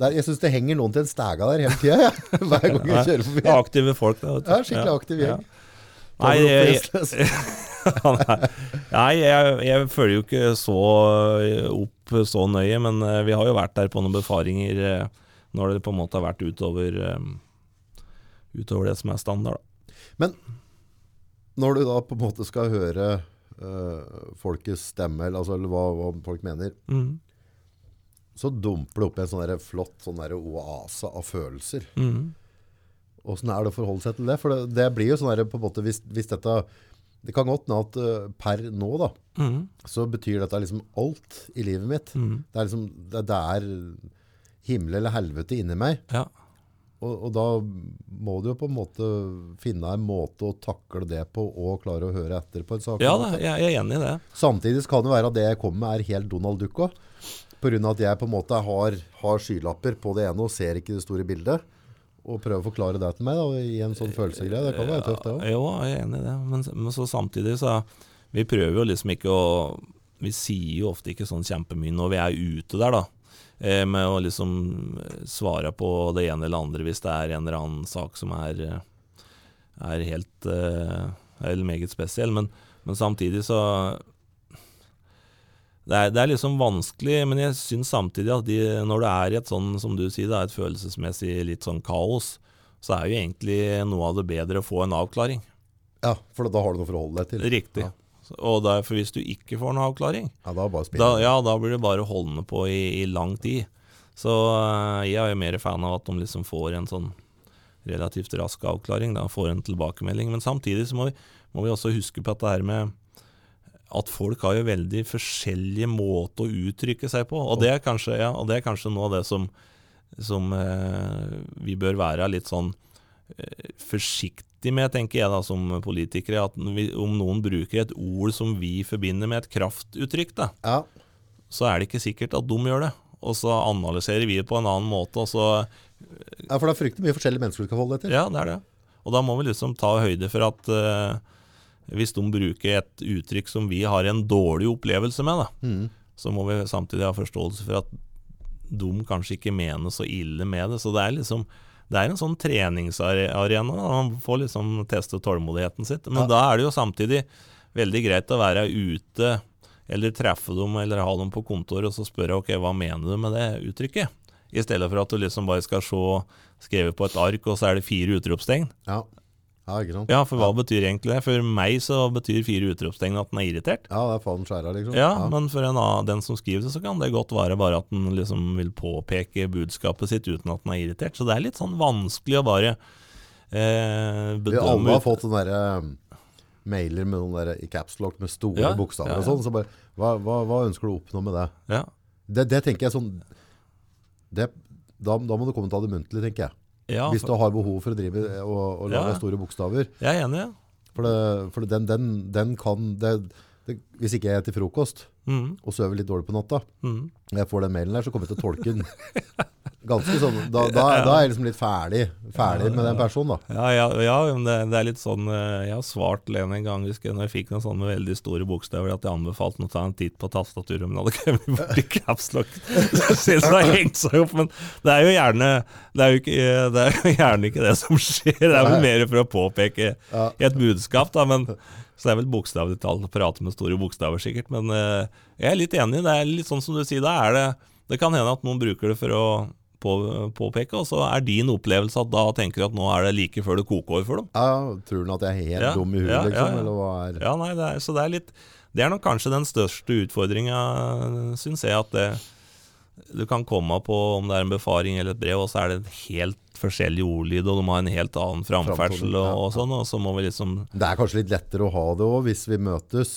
A: der, jeg synes det henger noen til en stega der hele tiden, ja. hver gang jeg kjører forbi.
B: Ja, aktive folk, da. vet du.
A: Ja, skikkelig aktiv
B: Ja.
A: gjeng.
B: Nei, jeg, Nei, jeg, jeg følger jo ikke så eh, opp så nøye, men eh, vi har jo vært der på noen befaringer eh, når det på en måte har vært utover, utover det som er standard. Da.
A: Når du da på en måte skal høre uh, folkets stemme, eller, altså, eller hva, hva folk mener,
B: Mm.
A: så dumper det opp en sånn flott sånn oase av følelser.
B: Mm.
A: Er det å forholde seg til det? For det, det blir jo sånn der, på en måte, hvis, hvis dette Det kan godt hende at uh, per nå, da,
B: Mm.
A: så betyr dette liksom alt i livet mitt.
B: Mm.
A: Det er liksom Det, det er himmel eller helvete inni meg.
B: Ja.
A: Og, og da må du jo på en måte finne en måte å takle det på, og klare å høre etter på en sak.
B: ja da, jeg, jeg er enig i det.
A: Samtidig kan det være at det jeg kommer med er helt Donald Duck òg. Av at jeg på en måte har, har skylapper på det ene og ser ikke det store bildet. Og prøver å forklare det til meg da, i en sånn følelsesgreie. Det kan være tøft det også.
B: Jo, jeg er enig i det. Men, men så samtidig så Vi prøver jo liksom ikke å Vi sier jo ofte ikke sånn kjempemye når vi er ute der, da. Eh, med å liksom eh, svare på det ene eller andre hvis det er en eller annen sak som er, eh, er helt Eller meget spesiell. Men, men samtidig så det er, det er liksom vanskelig, men jeg syns samtidig at de, når det er i et sånn, som du sier, er et følelsesmessig litt sånn kaos, så er jo egentlig noe av det bedre å få en avklaring.
A: Ja, for da har du noe å forholde deg til.
B: Riktig.
A: Ja,
B: Og derfor hvis du ikke får noen avklaring,
A: ja da
B: da, ja, da blir det bare holdende på i, i lang tid. Så eh, jeg er jo mer fan av at de liksom får en sånn relativt rask avklaring, da, får en tilbakemelding. Men samtidig så må vi, må vi også huske på at det her med at folk har jo veldig forskjellige måter å uttrykke seg på. Og det er kanskje, ja, og det er kanskje noe av det som, som eh, vi bør være litt sånn eh, forsiktig med, tenker jeg da, som politikere. At om noen bruker et ord som vi forbinder med et kraftuttrykk, da,
A: Ja,
B: så er det ikke sikkert at de gjør det. Og så analyserer vi det på en annen måte, og så
A: ja, for det er fryktelig mye forskjellige mennesker du kan holde til.
B: Ja, det er det. Og da må vi liksom ta høyde for at uh, hvis de bruker et uttrykk som vi har en dårlig opplevelse med, da,
A: Mm.
B: så må vi samtidig ha forståelse for at de kanskje ikke mener så ille med det. Så det er liksom det er en sånn treningsarena. da. Man får liksom teste tålmodigheten sitt. Men
A: Ja.
B: da er det jo samtidig veldig greit å være ute eller treffe dem eller ha dem på kontoret og så spørre ok, hva mener du med det uttrykket? I stedet for at du liksom bare skal se skrevet på et ark, og så er det fire utropstegn.
A: Ja. Ja, ikke sant?
B: Ja, for hva betyr egentlig det? For meg så betyr fire utropstegn at den er irritert.
A: Ja, det er faen skjæra, liksom.
B: Ja, men for en den som skriver det, så kan det godt være bare at den liksom vil påpeke budskapet sitt uten at den er irritert. Så det er litt sånn vanskelig å bare eh,
A: Vi
B: bedømme
A: alle har fått den derre mailer med noen der i capslock med store
B: Ja,
A: bokstaver
B: ja,
A: og sånn, så bare, hva, hva, hva ønsker du å oppnå med det?
B: Ja.
A: Det, det tenker jeg sånn, det, da, da må du komme til det muntlig, tenker jeg.
B: Ja,
A: Hvis du har behov for å drive og, og lage
B: Ja.
A: store bokstaver.
B: jeg er enig, ja.
A: For, det, for den, den, den kan, det, det, hvis ikke jeg spiser frokost
B: Mm,
A: og sover litt dårlig på natta,
B: mm.
A: når jeg får den mailen der, så kommer jeg til å tolke den. Ganske sånn, da, da, da er jeg liksom litt ferdig, ferdig med den personen da.
B: Ja, ja, ja men det, det er litt sånn eh, Jeg har svart Lene en gang husker jeg, når jeg fikk noen sånne veldig store bokstaver, at jeg anbefalte henne å ta en titt på tastaturet, men hadde kommet borti capslock. Så det har hengt seg opp, men det er jo gjerne det er jo, ikke, det er jo gjerne ikke det som skjer. Det er vel mer for å påpeke
A: Ja.
B: et budskap, da. Men, så det er vel å prate med store bokstaver, sikkert. Men eh, jeg er litt enig. Det er litt sånn som du sier, da er det Det kan hende at noen bruker det for å på, påpeke, og så er din opplevelse at da tenker du at nå er det like før det koker over for dem.
A: Ja, tror du at jeg er helt
B: Ja,
A: dum i huet,
B: ja,
A: liksom?
B: ja.
A: Eller hva er
B: Ja, nei, det er, så det er litt Det er nok kanskje den største utfordringa, syns jeg, at det du kan komme på om det er en befaring eller et brev, og så er det en helt forskjellig ordlyd, og de har en helt annen framferdsel og, og sånn, og så må vi liksom
A: Det er kanskje litt lettere å ha det òg hvis vi møtes,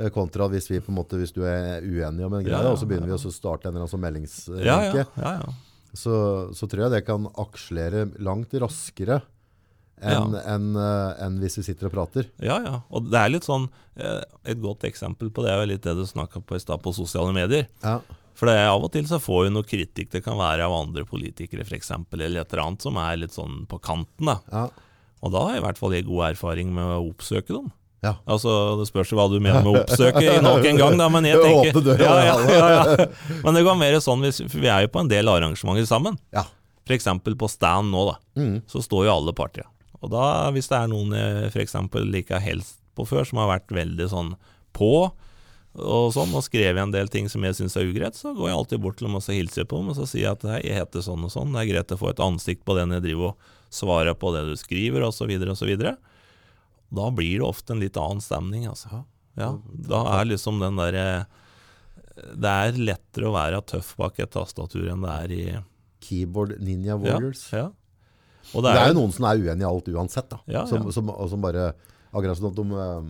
A: eh, kontra hvis vi på en måte, hvis du er uenig om en greie,
B: Ja, ja,
A: og så begynner
B: ja.
A: vi å starte en eller annen sånn
B: Ja, ja. ja, ja.
A: Så, så tror jeg det kan akselere langt raskere enn enn, en, en hvis vi sitter og prater.
B: Ja, ja. Og det er litt sånn eh, Et godt eksempel på det er jo litt det du snakka på i stad på sosiale medier.
A: Ja,
B: For det, av og til så får vi noe kritikk. Det kan være av andre politikere f.eks., eller et eller annet som er litt sånn på kanten. da.
A: ja,
B: Og da har jeg i hvert fall jeg god erfaring med å oppsøke dem.
A: ja.
B: Altså, Det spørs jo hva du mener med å oppsøke nok en gang, da, men jeg tenker
A: døra,
B: ja, ja, ja, ja. Men det går mer sånn, hvis, for vi er jo på en del arrangementer sammen.
A: ja.
B: F.eks. på stand nå, da.
A: Mm.
B: Så står jo alle partier. Og da, hvis det er noen jeg f.eks. ikke har helst på før, som har vært veldig sånn på, og sånn, og skrevet en del ting som jeg syns er ugreit, så går jeg alltid bort til dem og så hilser på dem og så sier jeg at hei, jeg heter sånn og sånn, det er greit å få et ansikt på den jeg driver og svarer på det du skriver, osv., osv. Da blir det ofte en litt annen stemning, altså. Ja, da er liksom den derre Det er lettere å være tøff bak et tastatur enn det er i
A: Keyboard Ninja Warriors.
B: ja. Og
A: Det er jo noen som er uenig i alt uansett, da.
B: Ja,
A: som,
B: ja.
A: Som, som bare Akkurat som at de eh,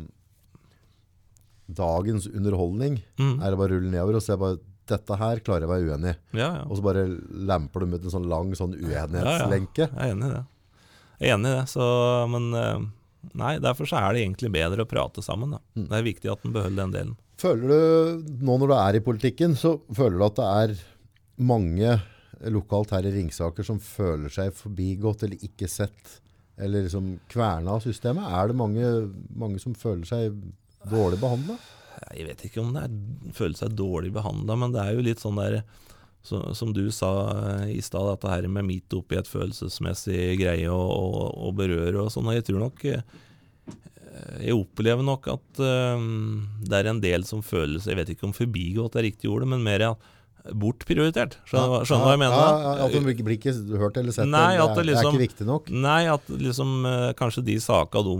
A: Dagens underholdning
B: mm,
A: er å bare rulle nedover og se bare Dette her klarer jeg å være uenig i.
B: ja, ja.
A: Og så bare lamper du ut en sånn lang sånn uenighetslenke.
B: Jeg er enig i det. Jeg er enig i det, så, men eh, Nei, derfor så er det egentlig bedre å prate sammen. Da.
A: Mm.
B: Det er viktig at en beholder den delen.
A: Føler du, nå når du er i politikken, så føler du at det er mange lokalt her i Ringsaker som føler seg forbigått eller ikke sett, eller liksom kverna av systemet? Er det mange, mange som føler seg dårlig behandla?
B: Jeg vet ikke om det er, føler seg dårlig behandla, men det er jo litt sånn der så, Som du sa eh, i stad, dette her med midt oppi et følelsesmessig greie å, å, å berøre og sånn. Og jeg tror nok eh, Jeg opplever nok at eh, det er en del som føles Jeg vet ikke om forbigått er riktig ordet, men mer at bortprioritert. Skjønner du skjønner du hva jeg mener?
A: Ja, ja, at du blir ikke hørt eller sett.
B: Nei,
A: det,
B: er, det
A: det,
B: liksom-
A: det er ikke viktig nok.
B: Nei, at liksom kanskje de saka de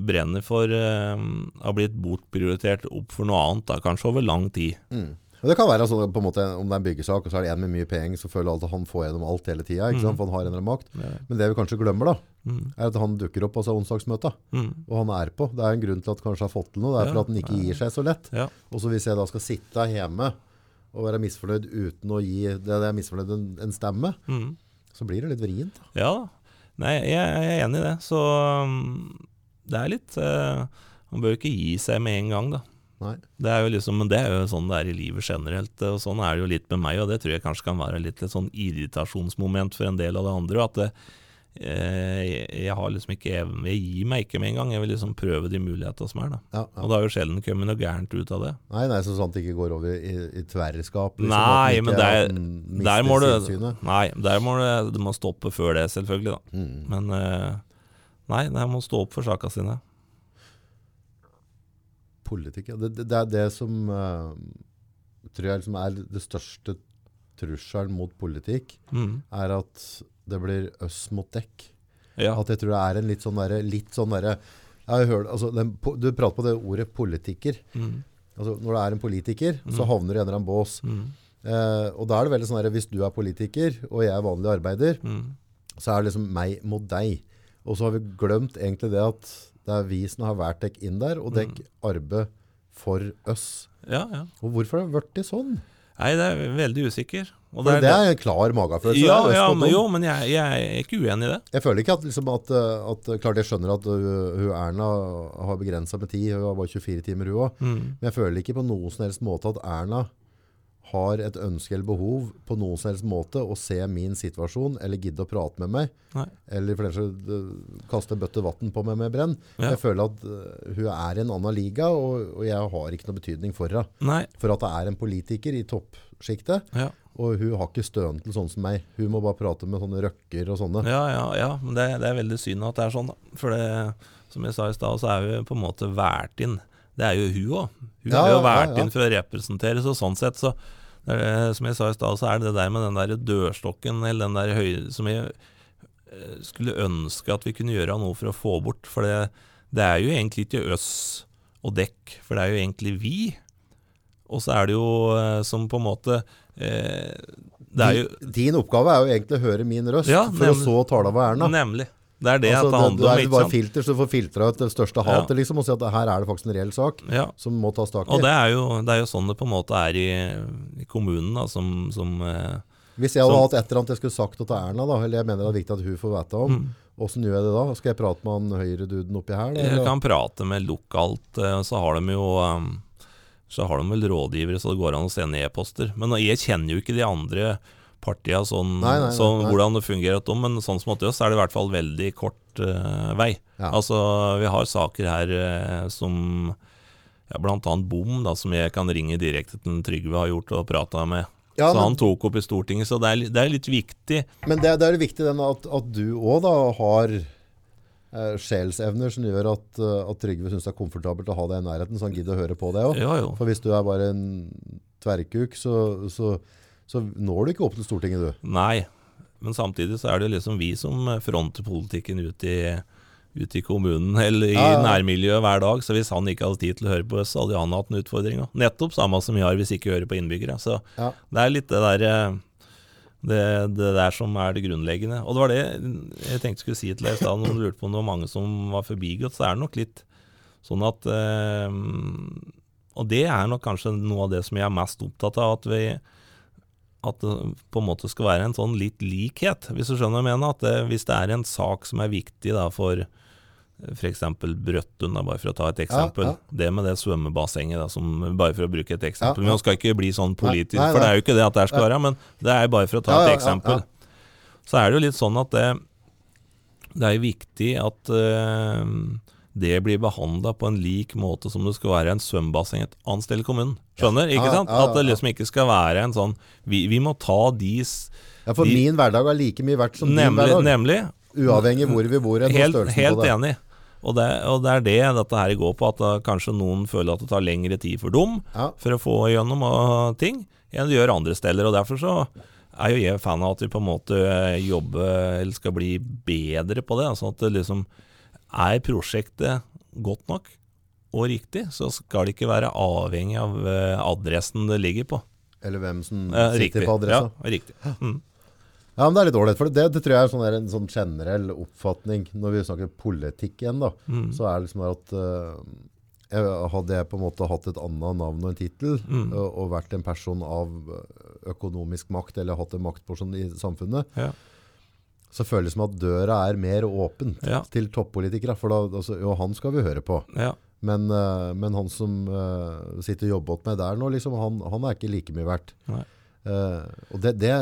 B: brenner for, uh, har blitt bortprioritert opp for noe annet, da, kanskje over lang tid.
A: Mm. Og det kan være altså, på en måte, om det er en byggesak, og så er det en med mye penger, så føler at han får gjennom alt hele tida, Mm. for han har en eller annen makt.
B: Ja.
A: Men det vi kanskje glemmer da,
B: Mm.
A: er at han dukker opp på seg onsdagsmøta,
B: Mm.
A: og han er på. Det er en grunn til at han kanskje har fått til noe, det er
B: Ja,
A: for at han ikke gir seg så lett.
B: Ja.
A: Og så hvis jeg da skal sitte hjemme og være misfornøyd uten å gi det jeg er misfornøyd en, en stemme,
B: Mm.
A: så blir det litt vrient. da.
B: Ja. Nei, jeg, jeg er enig i det. Så um, det er litt eh, Man bør ikke gi seg med en gang, da.
A: Nei.
B: Det er jo liksom, men det er jo sånn det er i livet generelt. Og sånn er det jo litt med meg, og det tror jeg kanskje kan være litt et sånn irritasjonsmoment for en del av det andre. At det, eh, jeg, jeg har liksom ikke evnen Jeg gir meg ikke med en gang. Jeg vil liksom prøve de mulighetene som er, da.
A: Ja,
B: Og
A: ja.
B: det har jo sjelden kommet noe gærent ut av det.
A: Nei, nei, så at det ikke går over i, i tverrskap. liksom,
B: Nei, men er-
A: den mister
B: Der må du. Nei, der må du, du må stoppe før det, selvfølgelig. da
A: Mm.
B: Men eh, nei, de må stå opp for saka sine.
A: Politikk, ja. det, det, det er det som uh, tror jeg liksom er det største trusselen mot politikk,
B: Mm.
A: er at det blir øss mot dekk.
B: Ja.
A: At jeg tror det er en litt sånn derre sånn hørt, altså, Du prater på det ordet politiker.
B: Mm.
A: Altså, når du er en politiker, så
B: Mm.
A: havner du i en eller annen bås.
B: Mm.
A: Eh, og da er det veldig sånn der, Hvis du er politiker, og jeg er vanlig arbeider,
B: Mm.
A: så er det liksom meg mot deg. Og så har vi glemt egentlig det at Det er vi som har vært dere inn der, og
B: Mm.
A: dere arbeider for oss.
B: Ja, ja.
A: Og hvorfor har det blitt sånn?
B: Nei, det er veldig usikker. Og
A: For det er en klar magefølelse.
B: ja,
A: det er
B: ja, men, jo, men jeg, jeg er ikke uenig i det.
A: Jeg føler ikke at, liksom, at, uh, at Klart jeg skjønner at uh, hun Erna har begrensa med tid. Hun har bare 24 timer, hun òg.
B: Mm.
A: Men jeg føler ikke på noen som helst måte at Erna har et ønske eller behov på noen som helst måte å se min situasjon eller gidde å prate med meg.
B: Nei.
A: Eller for den saks uh, kaste bøtte vann på meg med brenn.
B: Ja.
A: Jeg føler at uh, hun er i en annen liga, og, og jeg har ikke noe betydning for henne. For at det er en politiker i toppsjiktet.
B: Ja.
A: Og hun har ikke støen til sånn som meg. Hun må bare prate med sånne røkker og sånne.
B: Ja, ja, ja, men det, det er veldig synd at det er sånn, da. For det, som jeg sa i stad, så er hun på en måte valgt inn. Det er jo hun òg. Hun
A: Ja,
B: har jo
A: ja.
B: inn for å representere, så sånn sett så det Som jeg sa i stad, så er det det der med den der dørstokken, eller den der høy... Som jeg eh, skulle ønske at vi kunne gjøre noe for å få bort. For det, det er jo egentlig ikke oss og dekk, for det er jo egentlig vi. Og så er det jo eh, som på en måte eh, Det er jo
A: Din, din oppgave er jo egentlig å høre min røst,
B: Ja,
A: for å så tale av Erna.
B: Nemlig. Det er det
A: Altså,
B: at det handler om.
A: det er
B: ikke
A: bare
B: sant?
A: filter, så du får filtra ut det største
B: Ja.
A: liksom, og si at her er det faktisk en reell sak
B: Ja.
A: som må tas tak i.
B: Og det er, jo, det er jo sånn det på en måte er i, i kommunen, da, som, som eh,
A: Hvis jeg hadde
B: som-
A: hatt et eller annet jeg skulle sagt til Erna, da, eller jeg mener det er viktig at hun får vite om,
B: mm.
A: gjør jeg det da? Skal jeg prate med han høyreduden oppi her? Da,
B: Jeg kan prate med lokalt, eh, så har de jo eh, Så har de vel rådgivere, så det går an å sende e-poster. Men jeg kjenner jo ikke de andre partia sånn,
A: Nei, nei,
B: sånn
A: nei.
B: hvordan det fungerer, om, men sånn som hos oss er det i hvert fall veldig kort uh, vei.
A: Ja.
B: Altså, vi har saker her uh, som ja, annet bom, da, som jeg kan ringe direkte til Trygve har gjort og prata med.
A: Ja,
B: så
A: men-
B: han tok opp i Stortinget, så det er, det er litt viktig.
A: Men det, det er viktig den at, at du òg da har eh, sjelsevner som gjør at, at Trygve syns det er komfortabelt å ha deg i nærheten, så han gidder å høre på deg òg. For hvis du er bare en tverrkuk, så, så, så når du ikke opp til Stortinget, du.
B: Nei, men samtidig så er det liksom vi som fronter politikken ut i, ut i kommunen eller i
A: Ja, ja.
B: nærmiljøet hver dag. Så hvis han ikke hadde tid til å høre på oss, så hadde han hatt en utfordring. også. Nettopp samme som vi har hvis ikke hører på innbyggere. Så
A: Ja.
B: det er litt det der eh, det, det der som er det grunnleggende. Og det var det jeg tenkte skulle si til deg i stad, når du lurte på om det var mange som var forbigått, så er det nok litt sånn at eh, Og det er nok kanskje noe av det som jeg er mest opptatt av, at vi at det på en måte skal være en sånn litt likhet, hvis du skjønner hva jeg mener. At det, hvis det er en sak som er viktig da for f.eks. Brøttun, bare for å ta et eksempel.
A: ja.
B: Det med det svømmebassenget, da, som, bare for å bruke et eksempel.
A: Ja, ja.
B: Men man skal ikke bli sånn politisk,
A: Nei, nei,
B: for det er jo ikke det at det skal være, men det er bare for å ta
A: Ja,
B: et
A: ja, ja,
B: eksempel. Så er det jo litt sånn at det, det er viktig at eh, det blir behandla på en lik måte som det skal være en svømmebasseng et annet sted i kommunen. Skjønner?
A: Ja,
B: Ikke sant?
A: ja, ja,
B: At det liksom ikke skal være en sånn Vi, vi må ta de
A: Ja, for
B: De-
A: min hverdag er like mye verdt som din hverdag.
B: nemlig
A: Uavhengig hvor vi bor
B: helt helt enig. Og det, og det er det dette her går på, at da kanskje noen føler at det tar lengre tid for dem for å få gjennom ting enn det gjør andre steder. Og derfor så er jo jeg fan av at vi på en måte jobber eller skal bli bedre på det. Sånn at det liksom er prosjektet godt nok og riktig, så skal det ikke være avhengig av eh, adressen det ligger på.
A: Eller hvem som
B: Eh,
A: sitter
B: riktig.
A: på adressa.
B: Ja, riktig. Mm.
A: Ja, men det er litt ålreit. For det, det tror jeg er sånn en sånn generell oppfatning når vi snakker politikk igjen. da,
B: Mm.
A: Så er det liksom at eh, jeg, Hadde jeg på en måte hatt et annet navn og en tittel,
B: Mm.
A: og, og vært en person av økonomisk makt, eller hatt en maktporsjon i samfunnet,
B: Ja.
A: Så føles det som at døra er mer åpen
B: Ja.
A: til toppolitikere. For da, altså, jo, han skal vi høre på.
B: ja.
A: Men, uh, men han som uh, sitter åt meg der nå, liksom, han, han er ikke like mye verdt.
B: Nei.
A: Eh, og det, det,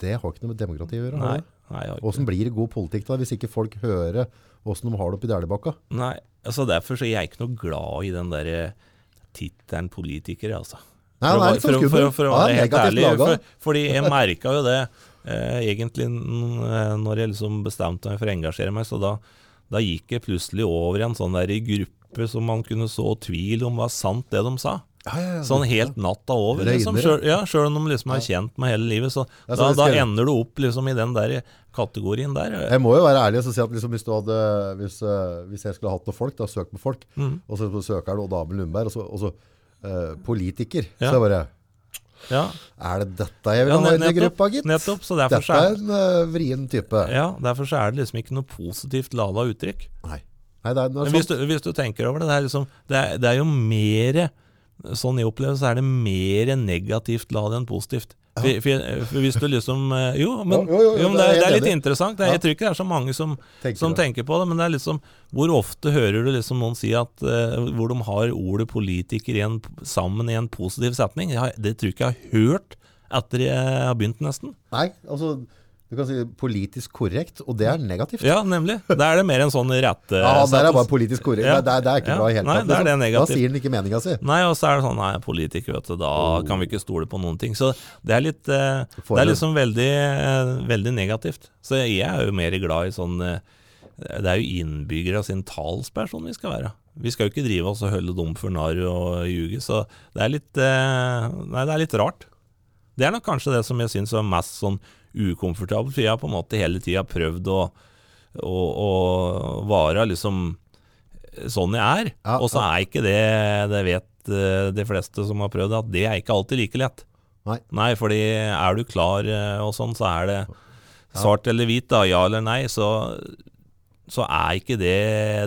A: det har ikke noe med demokrati å gjøre.
B: Nei. Nei,
A: Hvordan blir det god politikk da, hvis ikke folk hører hvordan de har det oppi Dæhlibakka?
B: Nei, altså derfor så er jeg ikke noe glad i den der tittelen politiker, altså.
A: Nei,
B: For
A: litt for
B: for For, for å
A: er
B: være helt ærlig. For, fordi jeg merka jo det egentlig eh, når jeg liksom bestemte meg for å engasjere meg. Så da, da gikk jeg plutselig over i en sånn der gruppe som man kunne så tvil om var sant, det de sa.
A: Ja, ja, ja.
B: Sånn helt natta over. Liksom. Sjøl ja, selv om de liksom er kjent med hele livet. Så da, da ender du opp liksom i den der kategorien der.
A: Jeg må jo være ærlig og si at liksom, hvis, hadde, hvis, eh, hvis jeg skulle hatt noen folk, da, søkt på folk,
B: Mm.
A: og så søker du Odd Abel Lundberg, og så, og så uh, politiker, så jeg bare
B: Ja,
A: Er det dette jeg vil
B: Ja,
A: ha inn i gruppa, gitt?
B: nettopp. Så derfor
A: Dette
B: så er
A: en uh, vrien type.
B: Ja, derfor så er det liksom ikke noe positivt lada uttrykk.
A: Nei. Nei, det er, det er
B: Hvis du, hvis du tenker over det, det er, liksom, det er, det er jo mer Sånn jeg opplever så er det mer negativt lada enn positivt. For, for, for hvis du liksom eh, Jo, men,
A: Jo, jo, jo,
B: men
A: det er
B: det er litt interessant. Er, jeg tror ikke det er så mange som,
A: Tenker
B: som tenker på det, men det er liksom Hvor ofte hører du liksom noen si at uh, Hvor de har ordet politiker en, sammen i en positiv setning? Jeg det tror jeg ikke jeg har hørt etter jeg har begynt, nesten.
A: Nei, altså du kan si politisk korrekt, og det er negativt.
B: Ja, nemlig. Da er det mer en sånn rette
A: Ja, der er bare politisk korrekt.
B: Ja.
A: Det, er- det ikke
B: Ja.
A: bra i hele
B: Nei,
A: tatt.
B: det negativt
A: liksom. Da sier den ikke meninga si.
B: Nei, og så er det sånn Nei, politiker, vet du, da kan vi ikke stole på noen ting. Så det er litt eh, Det er liksom veldig, eh, veldig negativt. Så jeg er jo mer glad i sånn eh, Det er jo innbyggere sin talsperson vi skal være. Vi skal jo ikke drive oss og holde dem for narr og ljuge, så det er litt eh, Nei, det er litt rart. Det er nok kanskje det som jeg syns er mest sånn ukomfortabelt, for jeg har på en måte hele tida prøvd å, å, å vare liksom sånn jeg er.
A: Ja,
B: og så er ikke det Det vet eh, de fleste som har prøvd det, at det er ikke alltid like lett.
A: Nei.
B: nei, fordi er du klar eh, og sånn, så er det svart eller hvit, da, ja eller nei, så, så er ikke det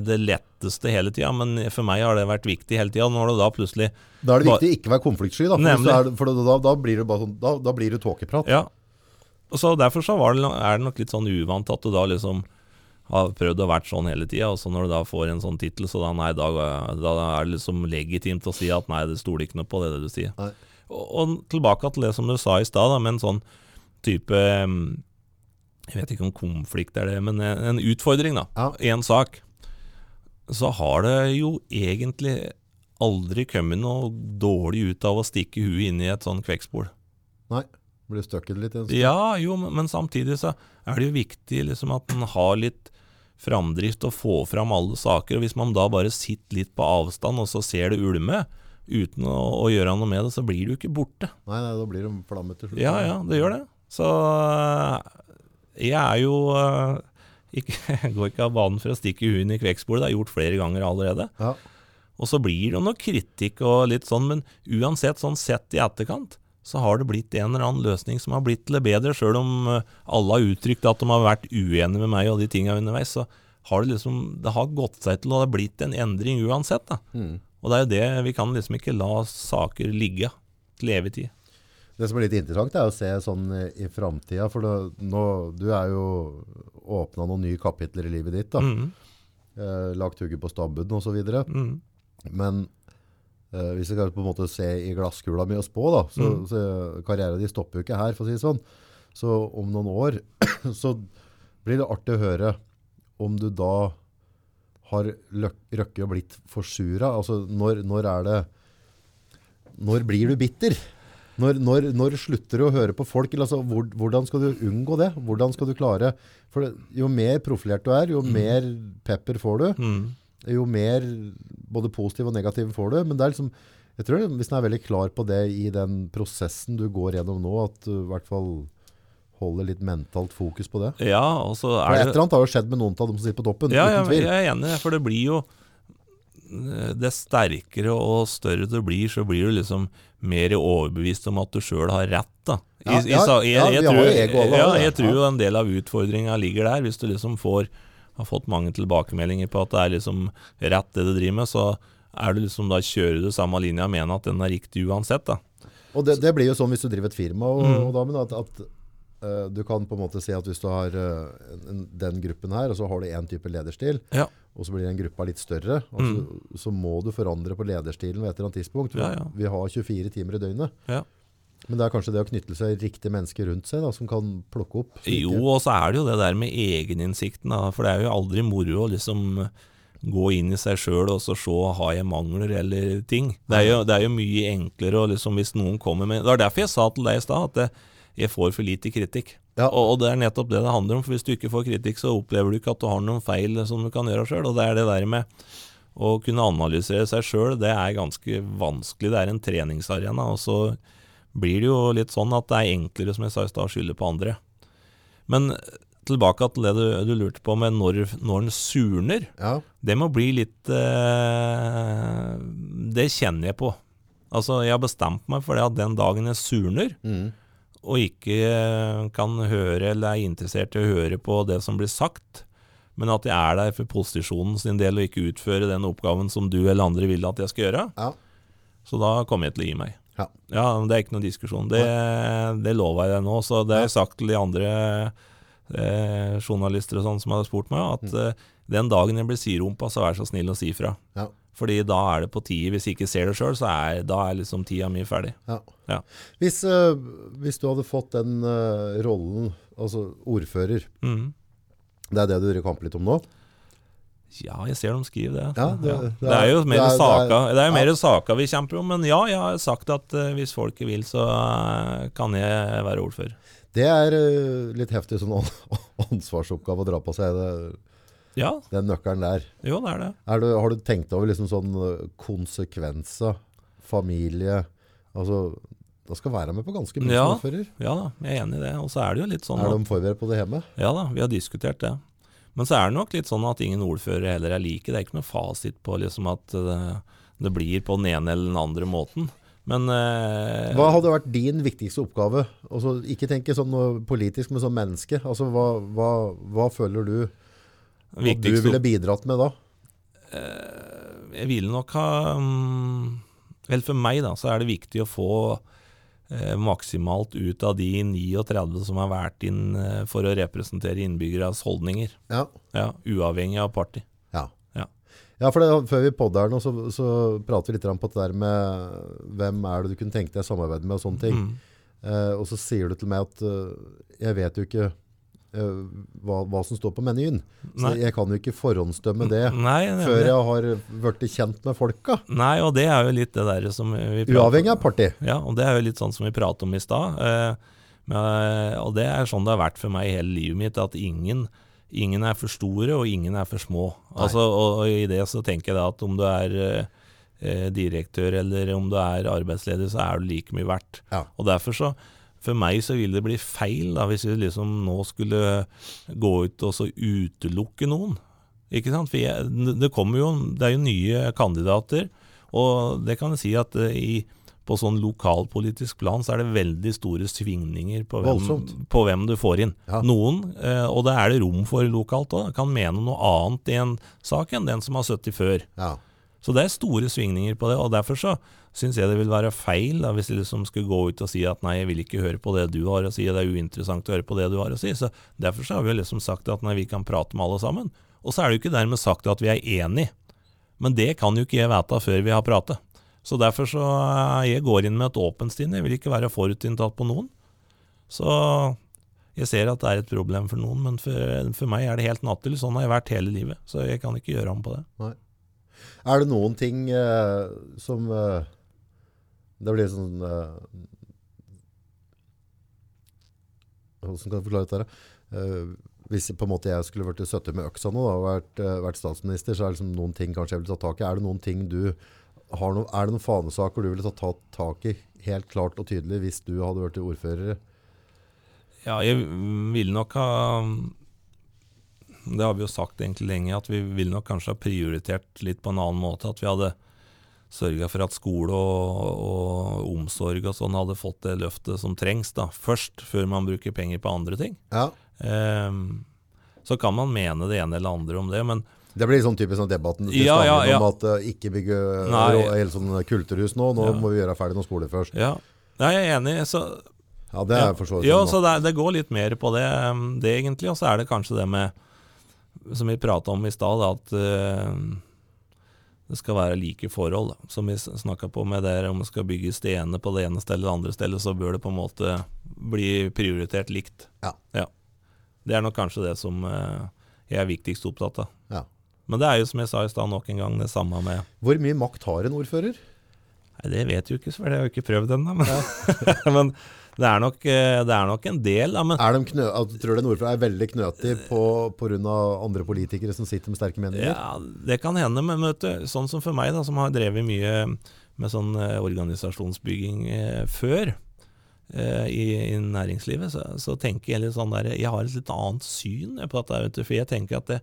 B: det letteste hele tida. Men for meg har det vært viktig hele tida. Når det da plutselig
A: Da er det viktig å ikke være konfliktsky, da. For, er, for da, da blir det bare sånn Da, da blir det tåkeprat.
B: Ja. Og så Derfor så var det, er det nok litt sånn uvant at du da liksom har prøvd å vært sånn hele tida, og så når du da får en sånn tittel, så da, nei, da, da er det liksom legitimt å si at nei, det stoler ikke noe på det, det du sier. Og, og tilbake til det som du sa i stad, med en sånn type mm, Jeg vet ikke om konflikt er det, men en, en utfordring, da.
A: Ja.
B: En sak. Så har det jo egentlig aldri kommet noe dårlig ut av å stikke huet inn i et sånn kvekkspol.
A: Nei. Blir støkket litt. en.
B: Ja, jo, men, samtidig så er det jo viktig liksom at en har litt framdrift og få fram alle saker. og Hvis man da bare sitter litt på avstand og så ser det ulme, uten å, å gjøre noe med det, så blir du ikke borte.
A: Nei, nei, da blir det flamme til slutt.
B: Ja, ja, det gjør det. Så øh, jeg er jo øh, ikke, Jeg går ikke av banen for å stikke huet inn i kvekksporet, det har jeg gjort flere ganger allerede.
A: Ja.
B: Og så blir det jo noe kritikk og litt sånn, men uansett sånn sett i etterkant, så har det blitt en eller annen løsning som har blitt til det bedre, sjøl om eh, alle har uttrykt at de har vært uenige med meg og de tinga underveis. Så har det liksom Det har gått seg til, og det har blitt en endring uansett. da.
A: Mm.
B: Og det er jo det, vi kan liksom ikke la saker ligge til evig tid.
A: Det som er litt interessant, er å se sånn i, i framtida. For det, nå, du er jo åpna noen nye kapitler i livet ditt. da.
B: Mm,
A: Eh, lagt hugget på stabbunden osv.
B: mm,
A: Men eh, hvis jeg skal på en måte se i glasskula mi og spå, da, så,
B: Mm.
A: så karrieren din stopper jo ikke her, for å si det sånn. Så om noen år så blir det artig å høre om du da har røkket og blitt forsura. Altså, når, når er det Når blir du bitter? Når, når, når slutter du å høre på folk? Altså, hvor, hvordan skal du unngå det? Hvordan skal du klare For jo mer profilert du er, jo mer pepper får du
B: mm.
A: Jo mer både positiv og negativ får du. Men det er liksom, jeg tror hvis en er veldig klar på det i den prosessen du går gjennom nå, at du i hvert fall holder litt mentalt fokus på det.
B: Ja, og så
A: For
B: det
A: et eller annet har jo skjedd med noen av dem som sitter på toppen,
B: Ja,
A: uten
B: jeg,
A: tvil.
B: jeg er enig, for det blir jo Det sterkere og større du blir, så blir du liksom mer overbevist om at du sjøl har rett. da. I,
A: Ja, ja,
B: sa- jeg,
A: ja,
B: jeg,
A: vi har
B: tror,
A: jo ego alle,
B: ja, jeg tror jo en del av utfordringa ligger der. Hvis du liksom får har fått mange tilbakemeldinger på at det er liksom rett det du driver med, så er du liksom da kjører du samme linja og mener at den er riktig uansett. da.
A: Og det, det blir jo sånn hvis du driver et firma, og,
B: Mm.
A: og da, men at, at uh, du kan på en måte si at hvis du har uh, en, den gruppen her, og så har du en type lederstil,
B: Ja.
A: og så blir den gruppa litt større, mm. så må du forandre på lederstilen ved et eller annet tidspunkt.
B: Ja, ja.
A: Vi har 24 timer i døgnet. Men det er kanskje det å knytte seg riktige mennesker rundt seg da, som kan plukke opp. slike-
B: Jo, og så er det jo det der med egeninnsikten, da. For det er jo aldri moro å liksom gå inn i seg sjøl og så se har jeg mangler eller ting. Det er jo, det er jo mye enklere liksom hvis noen kommer med Det var derfor jeg sa til deg i stad at det, jeg får for lite kritikk.
A: Ja.
B: Og, og det er nettopp det det handler om. For hvis du ikke får kritikk, så opplever du ikke at du har noen feil som du kan gjøre sjøl. Og det er det der med å kunne analysere seg sjøl, det er ganske vanskelig. Det er en treningsarena. Og så blir det jo litt sånn at det er enklere, som jeg sa i stad, å skylde på andre. Men tilbake til det du, du lurte på med når, når den surner.
A: Ja,
B: Det må bli litt eh, Det kjenner jeg på. Altså, jeg har bestemt meg for det at den dagen jeg surner,
A: mm.
B: og ikke eh, kan høre eller er interessert i å høre på det som blir sagt, men at jeg er der for posisjonen sin del og ikke utføre den oppgaven som du eller andre vil at jeg skal gjøre.
A: Ja.
B: Så da kommer jeg til å gi meg.
A: Ja.
B: men Det er ikke noen diskusjon. Det, det lover jeg deg nå. Så det har jeg sagt til de andre eh, journalister og sånn som har spurt meg, at eh, den dagen jeg blir sirumpa, så vær så snill å si fra.
A: Ja.
B: Fordi da er det på tide. Hvis jeg ikke ser det sjøl, så er, da er liksom tida mi ferdig.
A: Ja.
B: Ja.
A: Hvis, uh, hvis du hadde fått den uh, rollen, altså ordfører,
B: mm.
A: det er det du driver kamp litt om nå?
B: Ja, jeg ser de skriver det.
A: Ja, det- det
B: Det er jo
A: er-
B: mer
A: saker er-
B: saka, er vi kjemper om. Men ja, jeg har sagt at uh, hvis folket vil, så uh, kan jeg være ordfører.
A: Det er uh, litt heftig sånn ansvarsoppgave å dra på seg det,
B: Ja,
A: den nøkkelen der.
B: jo, det er det.
A: Er du, har du tenkt over liksom sånn konsekvenser, familie, altså da skal være med på ganske mye
B: Ja.
A: som ordfører.
B: Ja da, jeg er enig i det. Og så er det jo litt sånn
A: Er de forberedt på det hjemme?
B: Ja da, vi har diskutert det. Men så er det nok litt sånn at ingen ordførere heller er like. Det er ikke noe fasit på liksom at det, det blir på den ene eller den andre måten. Men eh,
A: Hva hadde vært din viktigste oppgave? Altså, ikke tenke sånn politisk, men som menneske. Altså, hva, hva, hva føler du at du ville bidratt med da?
B: Jeg ville nok ha um, Vel, for meg da, så er det viktig å få eh, maksimalt ut av de 39 som har vært inn eh, for å representere innbyggernes holdninger.
A: Ja.
B: Ja, Uavhengig av parti.
A: Ja.
B: Ja.
A: Ja, for det, Før vi podder her nå, så, så prater vi litt på det der med hvem er det du kunne tenke deg samarbeide med og sånne ting.
B: Mm.
A: Eh, og så sier du til meg at uh, jeg vet jo ikke eh, hva, hva som står på menyen. Så jeg kan jo ikke forhåndsdømme det
B: Nei,
A: før jeg har blitt kjent med folka.
B: Nei, og det er jo litt det der som vi prater-
A: Uavhengig av parti.
B: Ja, og det er jo litt sånn som vi pratet om i stad. Eh, men, og det er sånn det har vært for meg hele livet mitt, at ingen, ingen er for store, og ingen er for små. Altså, og, og i det så tenker jeg da at om du er eh, eh, direktør eller om du er arbeidsleder, så er du like mye verdt.
A: Ja.
B: Og derfor så for meg så vil det bli feil da, hvis vi liksom nå skulle gå ut og så utelukke noen. Ikke sant? For jeg, det kommer jo, det er jo nye kandidater, og det kan jeg si at eh, i, på sånn lokalpolitisk plan så er det veldig store svingninger på hvem, på hvem du får inn.
A: Ja.
B: Noen, eh, og det er det rom for lokalt òg, kan mene noe annet i en sak enn den som har sittet før.
A: Ja.
B: Så det er store svingninger på det, og derfor så syns jeg det vil være feil da, hvis jeg liksom skulle gå ut og si at nei, jeg vil ikke høre på det du har å si, det er uinteressant å høre på det du har å si. Så Derfor så har vi jo liksom sagt at nei, vi kan prate med alle sammen. Og så er det jo ikke dermed sagt at vi er enige, men det kan jo ikke jeg vite før vi har pratet. Så derfor så eh, jeg går inn med et åpent stinn, jeg vil ikke være forutinntatt på noen. Så jeg ser at det er et problem for noen, men for, for meg er det helt naturlig. Sånn har jeg vært hele livet, så jeg kan ikke gjøre om på det.
A: Er det noen ting eh, som eh, Det blir sånn eh, Hvordan kan jeg forklare dette? her? Eh, hvis på en måte jeg skulle vært 70 med øksa nå da, og vært, eh, vært statsminister, så er det liksom noen ting kanskje jeg ville tatt tak i. Er det noen ting du har no, Er det noen fanesaker du ville tatt tak i helt klart og tydelig hvis du hadde vært ordfører?
B: Ja, jeg ville nok ha Det har vi jo sagt egentlig lenge, at vi ville nok kanskje ha prioritert litt på en annen måte. At vi hadde sørga for at skole og, og omsorg og sånn hadde fått det løftet som trengs da, først, før man bruker penger på andre ting.
A: Ja.
B: Um, så kan man mene det ene eller andre om det, men
A: Det blir sånn typisk sånn debatten til
B: Ja, ja, ja.
A: om at uh, ikke bygge
B: Nei.
A: hele sånn kulturhus nå. Nå må vi gjøre ferdig noen skoler først.
B: ja. Jeg er enig. Så,
A: Ja, det er for så vidt sånn,
B: så det, det går litt mer på det, um, det egentlig. Og så er det kanskje det med Som vi prata om i stad, at uh, det skal være like forhold. da. Som vi snakka på med der, om det skal bygges det ene på det ene stedet eller det andre stedet, så bør det på en måte bli prioritert likt.
A: Ja.
B: Det er nok kanskje det som uh, jeg er viktigst opptatt av.
A: Ja.
B: Men det er jo som jeg sa i stad, nok en gang det samme med
A: Hvor mye makt har en ordfører?
B: Nei, Det vet jeg jo ikke, for jeg har jo ikke prøvd ennå. Men, men det, er nok, eh, det er nok en del. Da, men
A: Er de knø at, tror du nordfra er veldig knøtig på pga. andre politikere som sitter med sterke meninger?
B: Ja, det kan hende, men vet du, sånn som for meg, da, som har drevet mye med sånn eh, organisasjonsbygging eh, før i, i næringslivet, så, så tenker jeg litt sånn der Jeg har et litt annet syn på dette. Vet du, for jeg tenker at det,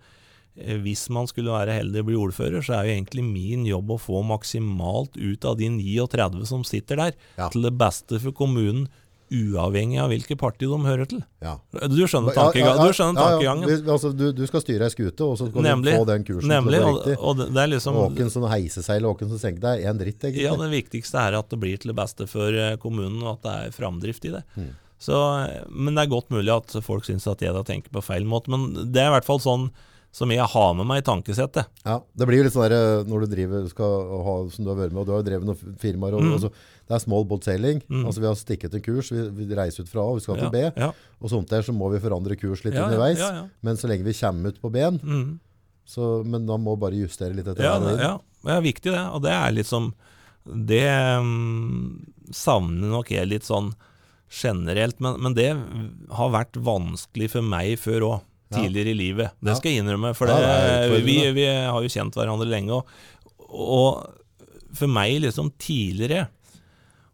B: hvis man skulle være heldig og bli ordfører, så er jo egentlig min jobb å få maksimalt ut av de 39 som sitter der,
A: Ja.
B: til det beste for kommunen uavhengig av hvilket parti de hører til.
A: Ja.
B: Du skjønner
A: Ja, ja,
B: tankegangen? Du skjønner
A: ja, ja.
B: tankegangen.
A: Altså, du, du skal styre ei skute, og så skal
B: Nemlig.
A: du få den kursen
B: Nemlig.
A: til å
B: Og,
A: riktig.
B: og det det er liksom
A: åken som heiser seg, eller åken som senker deg, er en dritt, egentlig.
B: Ja, det viktigste er at det blir til det beste for eh, kommunen, og at det er framdrift i det.
A: Mm.
B: Så, eh, men det er godt mulig at folk syns at jeg da tenker på feil måte. Men det er i hvert fall sånn som jeg har med meg i tankesettet.
A: Ja, det blir jo litt sånn der, når du driver, skal ha, som du har vært med, og du har jo drevet noen firmaer, og,
B: Mm.
A: altså, det er small boat sailing,
B: Mm.
A: altså vi har stikket en kurs, vi, vi reiser ut fra A, og vi skal til B,
B: ja,
A: og sånt der så må vi forandre kurs litt
B: ja,
A: underveis,
B: Ja, ja.
A: men så lenge vi kommer ut på ben,
B: Mm.
A: så, men da må vi bare justere litt etter
B: Ja, det, ja, det er viktig det. Og det er liksom Det um, savner nok jeg litt sånn generelt, men, men det har vært vanskelig for meg før òg.
A: Ja.
B: Tidligere i livet. Det skal jeg innrømme. For
A: Ja,
B: det,
A: det er utfordrende.
B: vi, vi har jo kjent hverandre lenge. Og, og for meg liksom tidligere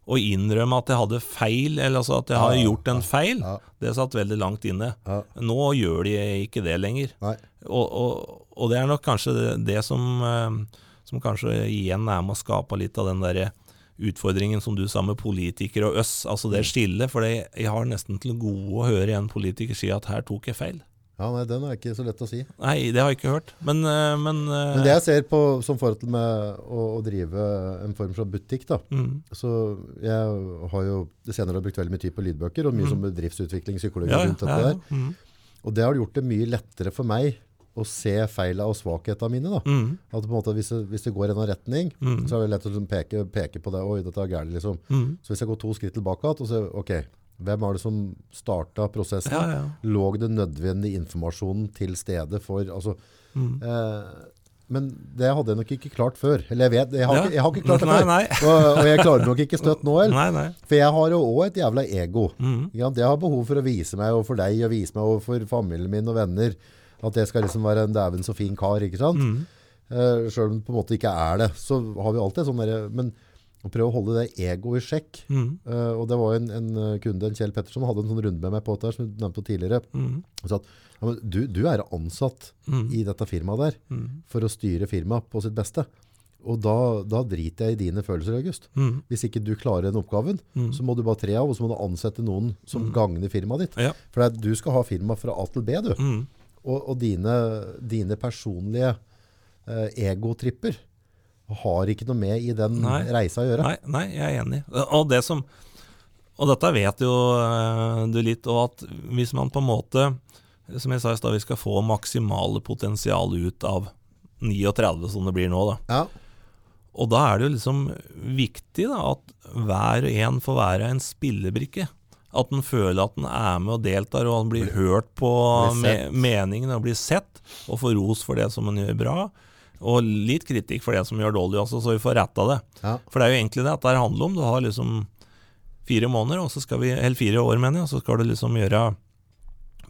B: å innrømme at jeg hadde feil, eller altså at jeg har gjort en feil, det satt veldig langt inne. Nå gjør de ikke det lenger. Og, og, og det er nok kanskje det, det som, eh, som kanskje igjen er med å skape litt av den der utfordringen som du sa med politikere og oss, altså det skillet. For jeg har nesten til gode å høre en politiker si at her tok jeg feil.
A: Ja, nei, den er ikke så lett å si.
B: Nei, det har jeg ikke hørt. Men, eh, men, eh,
A: Men det jeg ser på som forhold til med å, å drive en form for butikk, da,
B: mm,
A: så jeg har jo senere brukt veldig mye tid på lydbøker, og mye
B: Mm.
A: som bedriftsutvikling, psykologi
B: ja,
A: rundt dette
B: ja, ja,
A: der.
B: mm,
A: Og det har gjort det mye lettere for meg å se feilene og svakhetene mine. da.
B: mm,
A: At på en måte hvis det, hvis det går i en retning,
B: Mm.
A: så er det lett å liksom peke, peke på det. Oi, dette er gærent, liksom.
B: mm.
A: Så hvis jeg går to skritt tilbake igjen og ser ok, hvem er det som starta prosessen?
B: Ja, ja.
A: Lå det nødvendig informasjonen til stede for altså,
B: Mm.
A: eh, Men det hadde jeg nok ikke klart før. Eller jeg vet, jeg har,
B: Ja.
A: ikke, jeg har ikke klart det
B: Nei,
A: før.
B: nei.
A: Og, og jeg klarer nok ikke støtt nå heller. For jeg har jo òg et jævla ego.
B: Mm.
A: Jeg har behov for å vise meg overfor deg og vise meg overfor familien min og venner at jeg skal liksom være en dæven så fin kar. ikke sant?
B: Mm.
A: Eh, Sjøl om det på en måte ikke er det, så har vi alltid sånn Men å prøve å holde det egoet i sjekk
B: Mm.
A: Uh, Og det var en, en eh, kunde, en Kjell Pettersen, hadde en sånn runde med meg på dette, her, som du nevnte tidligere.
B: Mm.
A: Han sa at ja, du, du er ansatt
B: Mm.
A: i dette firmaet der
B: Mm.
A: for å styre firmaet på sitt beste. Og da, da driter jeg i dine følelser, August.
B: Mm.
A: Hvis ikke du klarer den oppgaven,
B: Mm.
A: så må du bare tre av, og så må du ansette noen som gagner firmaet ditt.
B: Ja.
A: For du skal ha firma fra A til B, du.
B: Mm.
A: Og, og dine, dine personlige eh, egotripper har ikke noe med i den
B: Nei.
A: reisa å gjøre.
B: Nei, nei, jeg er enig. Og det som Og dette vet jo eh, du litt, og at hvis man på en måte, som jeg sa i stad, vi skal få maksimale potensial ut av 39 som det blir nå, da.
A: Ja.
B: Og da er det jo liksom viktig da, at hver og en får være en spillebrikke. At en føler at en er med og deltar, og han blir hørt på
A: Blir
B: me meningene og blir sett, og får ros for det som en gjør bra. Og litt kritikk for det som gjør dårlig også, så vi får retta det.
A: Ja.
B: For det er jo egentlig det at det handler om. Du har liksom fire måneder, og så skal vi, eller fire år, mener jeg, og så skal du liksom gjøre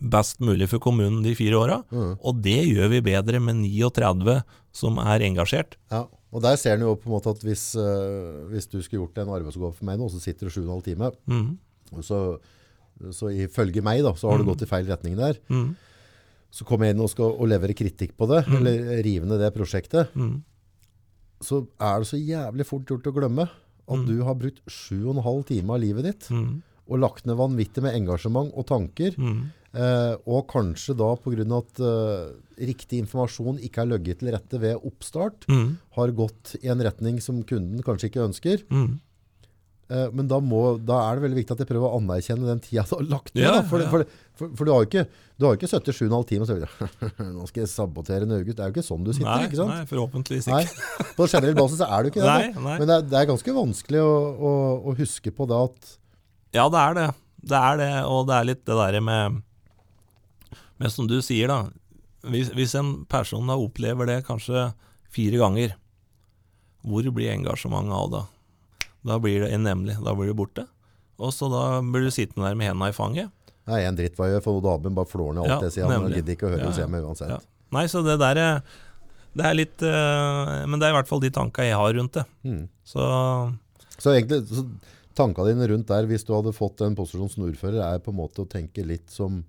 B: best mulig for kommunen de fire åra.
A: Mm.
B: Og det gjør vi bedre med 39 som er engasjert.
A: ja. Og der ser en jo på en måte at hvis, eh, hvis du skulle gjort en arbeidsoppgave for meg nå, så sitter du sju og en halv time,
B: Mm.
A: så, så ifølge meg da, så har du gått i feil retning der.
B: Mm.
A: Så kommer jeg inn og skal og levere kritikk på det, eller rive ned det prosjektet,
B: Mm.
A: så er det så jævlig fort gjort å glemme at du har brukt sju og en halv time av livet ditt,
B: Mm.
A: og lagt ned vanvittig med engasjement og tanker,
B: Mm.
A: Eh, og kanskje da av at eh, riktig informasjon ikke er løgget til rette ved oppstart,
B: Mm.
A: har gått i en retning som kunden kanskje ikke ønsker. Eh, men da, må, da er det veldig viktig at jeg prøver å anerkjenne den tida du har lagt ned.
B: Ja.
A: For, for, for, for du har jo ikke, du ikke 77,5 timer og så Nå skal jeg sabotere Norge. Det er jo ikke sånn du sitter,
B: Nei,
A: ikke sant?
B: nei, forhåpentligvis
A: Nei.
B: ikke.
A: På generell basis er det jo ikke det.
B: Nei, nei.
A: Men det er, det er ganske vanskelig å, å, å huske på det at
B: Ja, det er det. Det er det, og det er litt det derre med Men som du sier, da. Hvis, hvis en person da opplever det kanskje fire ganger, hvor blir engasjementet av da? Da blir det nemlig, da blir det borte. Og så da blir du sittende der med hendene i fanget.
A: Nei, en dritt hva jeg gjør, for damen bare flår ned alt
B: Ja,
A: det sier. Han gidder ikke å høre
B: Ja, ja.
A: meg uansett.
B: Ja. Nei, så det der er Det er litt uh, Men det er i hvert fall de tanka jeg har rundt det.
A: Mm.
B: Så
A: Så egentlig, så tankene dine rundt der, hvis du hadde fått en posisjon som ordfører, er på en måte å tenke litt som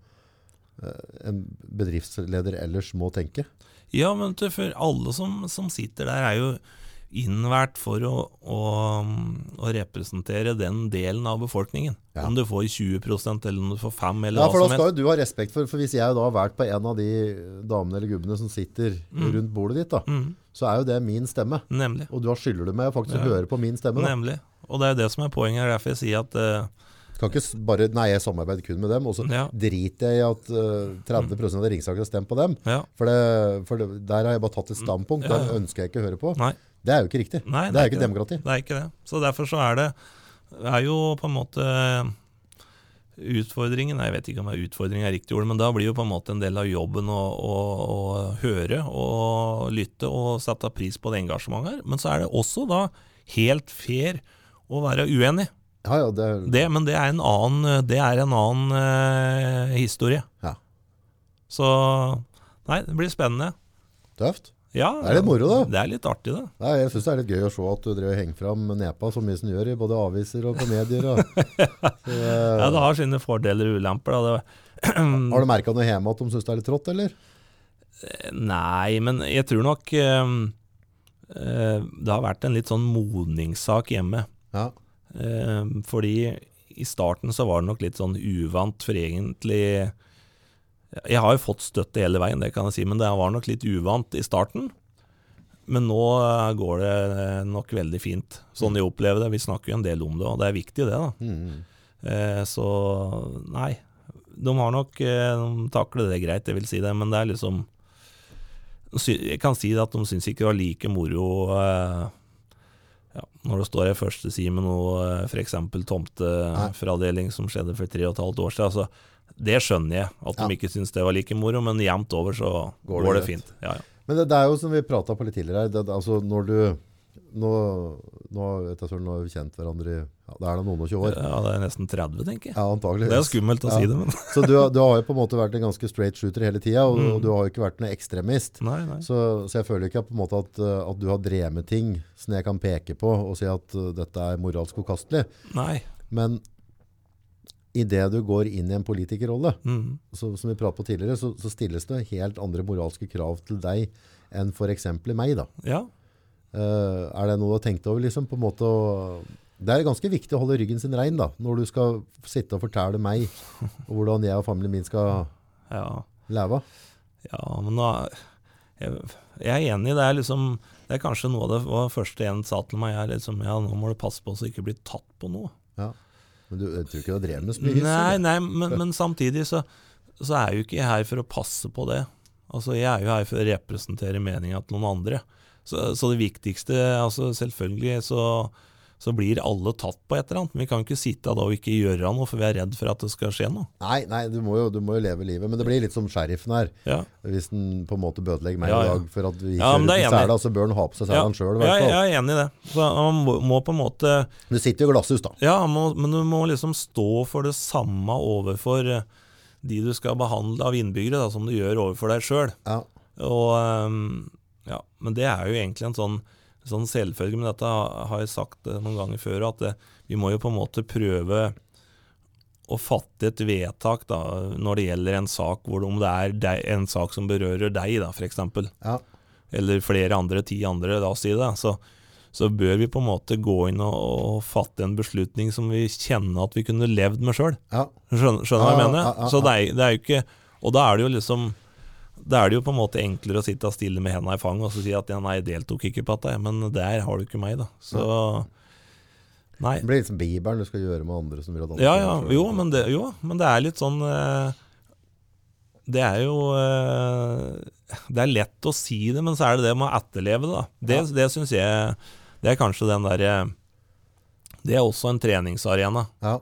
A: eh, en bedriftsleder ellers må tenke.
B: Ja, men for alle som, som sitter der, er jo innvært for å, å, å representere den delen av befolkningen.
A: Ja.
B: Om du får 20% eller om du får 5 eller
A: Ja,
B: hva
A: for da
B: som
A: skal
B: helst.
A: jo du ha respekt for, for hvis jeg da har vært på en av de damene eller gubbene som sitter rundt bordet ditt, da,
B: Mm,
A: så er jo det min stemme.
B: nemlig.
A: Og da skylder du meg faktisk å
B: Ja.
A: høre på min stemme. Da.
B: Nemlig. Og det er jo det som er poenget. Derfor jeg sier at uh,
A: kan ikke bare, nei, jeg samarbeider kun med dem, og så
B: Ja.
A: driter jeg i at uh, 30 av Ringsaker har stemt på dem.
B: Ja.
A: For, det, for det, der har jeg bare tatt et standpunkt,
B: ja.
A: der ønsker jeg ikke å høre på.
B: Nei.
A: Det er jo ikke riktig.
B: Nei,
A: det er ikke demokrati.
B: Det er ikke det. Så derfor så er det er jo på en måte Utfordringen Jeg vet ikke om utfordring er riktig ord, men da blir jo på en måte en del av jobben å, å, å høre og lytte og sette pris på det engasjementet her. Men så er det også da helt fair å være uenig.
A: Ja, ja, det, er-
B: Det, men det er en annen, det er en annen eh, historie.
A: Ja.
B: Så Nei, det blir spennende.
A: tøft.
B: Ja,
A: Det er litt moro, da.
B: Det er litt artig, da.
A: Nei, jeg syns det er litt gøy å se at du driver henger fram nepa så mye som du gjør i både aviser og på medier. Og. Så, eh,
B: Ja, Det har sine fordeler og ulemper.
A: Har du merka noe hjemme at de syns det er litt trått, eller?
B: Nei, men jeg tror nok eh, eh, det har vært en litt sånn modningssak hjemme.
A: Ja.
B: Eh, fordi i starten så var det nok litt sånn uvant, for egentlig Jeg har jo fått støtte hele veien, det kan jeg si, men det var nok litt uvant i starten. Men nå eh, går det eh, nok veldig fint, sånn jeg opplever det. Vi snakker jo en del om det, og det er viktig det, da.
A: Mm.
B: Eh, så nei, de har nok eh, de takler det greit, jeg vil si det, men det er liksom Jeg kan si det at de syns ikke det var like moro eh, ja, når det står i første side med noe f.eks. tomtefradeling som skjedde for tre og et halvt år siden. Altså, det skjønner jeg, at de ikke syns det var like moro, men jevnt over så
A: Går
B: går
A: det
B: det, fint. Ja, ja.
A: Men det, det er jo som vi prata på litt tidligere her, det, det, altså når du Nå, nå vet jeg nå har vi kjent hverandre i ja, Det er da noen og tjue år.
B: ja, det er nesten 30, tenker jeg.
A: Ja, antageligvis.
B: Det er skummelt å
A: Ja.
B: si det, men
A: Så du, du har jo på en måte vært en ganske straight shooter hele tida, og,
B: Mm.
A: og du har jo ikke vært noen ekstremist.
B: Nei, nei.
A: Så, så jeg føler ikke på en måte at, at du har drevet med ting som jeg kan peke på og si at uh, dette er moralsk forkastelig.
B: nei.
A: Men idet du går inn i en politikerrolle,
B: Mm.
A: som vi pratet på tidligere, så, så stilles det helt andre moralske krav til deg enn f.eks. meg. da.
B: Ja.
A: Uh, er det noe du har tenkt over? liksom, på en måte å... Det er ganske viktig å holde ryggen sin rein da, når du skal sitte og fortelle meg hvordan jeg og familien min skal
B: ja.
A: leve.
B: Ja, men nå jeg, jeg er enig. Det er liksom Det er kanskje noe av det første en sa til meg. Er liksom, ja, nå må du passe på så ikke blir tatt på noe.
A: Men du, jeg tror ikke du har drevet med så mye hyss,
B: Nei, nei, men, men samtidig så, så er jo ikke jeg her for å passe på det. Altså, Jeg er jo her for å representere meninga til noen andre. Så, så det viktigste altså Selvfølgelig så, så blir alle tatt på et eller annet. Men vi kan jo ikke sitte da og ikke gjøre noe, for vi er redd for at det skal skje noe.
A: Nei, nei du, må jo, du må jo leve livet. Men det blir litt som sheriffen her.
B: Ja,
A: Hvis den på en måte bødelegger meg
B: Ja,
A: i dag for at vi
B: Ja,
A: kjører uten
B: jeg
A: sela, så bør han ha på seg
B: ja,
A: selen sjøl.
B: ja, jeg er enig i det. Så Man må, må på en måte
A: Du sitter jo i glasshus, da.
B: Ja, må, men du må liksom stå for det samme overfor eh, de du skal behandle av innbyggere, da, som du gjør overfor deg sjøl.
A: Ja.
B: Og ehm, ja, Men det er jo egentlig en sånn, sånn selvfølge. Men dette har jeg sagt eh, noen ganger før, at det, vi må jo på en måte prøve å fatte et vedtak da, når det gjelder en sak hvor om det er deg, en sak som berører deg, da, f.eks.
A: Ja.
B: Eller flere andre, ti andre, la oss si det. Så, så bør vi på en måte gå inn og, og fatte en beslutning som vi kjenner at vi kunne levd med sjøl.
A: ja.
B: Skjønner, skjønner du hva jeg mener?
A: ja, ja,
B: Så det er, det er jo ikke Og da er det jo liksom Da er det jo på en måte enklere å sitte stille med hendene i fanget og så si at ja, nei, jeg deltok ikke på dette, men der har du ikke meg, da. Så Nei.
A: Det blir litt som Bibelen du skal gjøre med andre som vil at andre
B: Ja, ja, jo, men det, jo, men det er litt sånn eh, Det er jo eh, Det er lett å si det, men så er det det med å etterleve det. da. Det,
A: Ja.
B: det syns jeg Det er kanskje den derre Det er også en treningsarena.
A: Ja.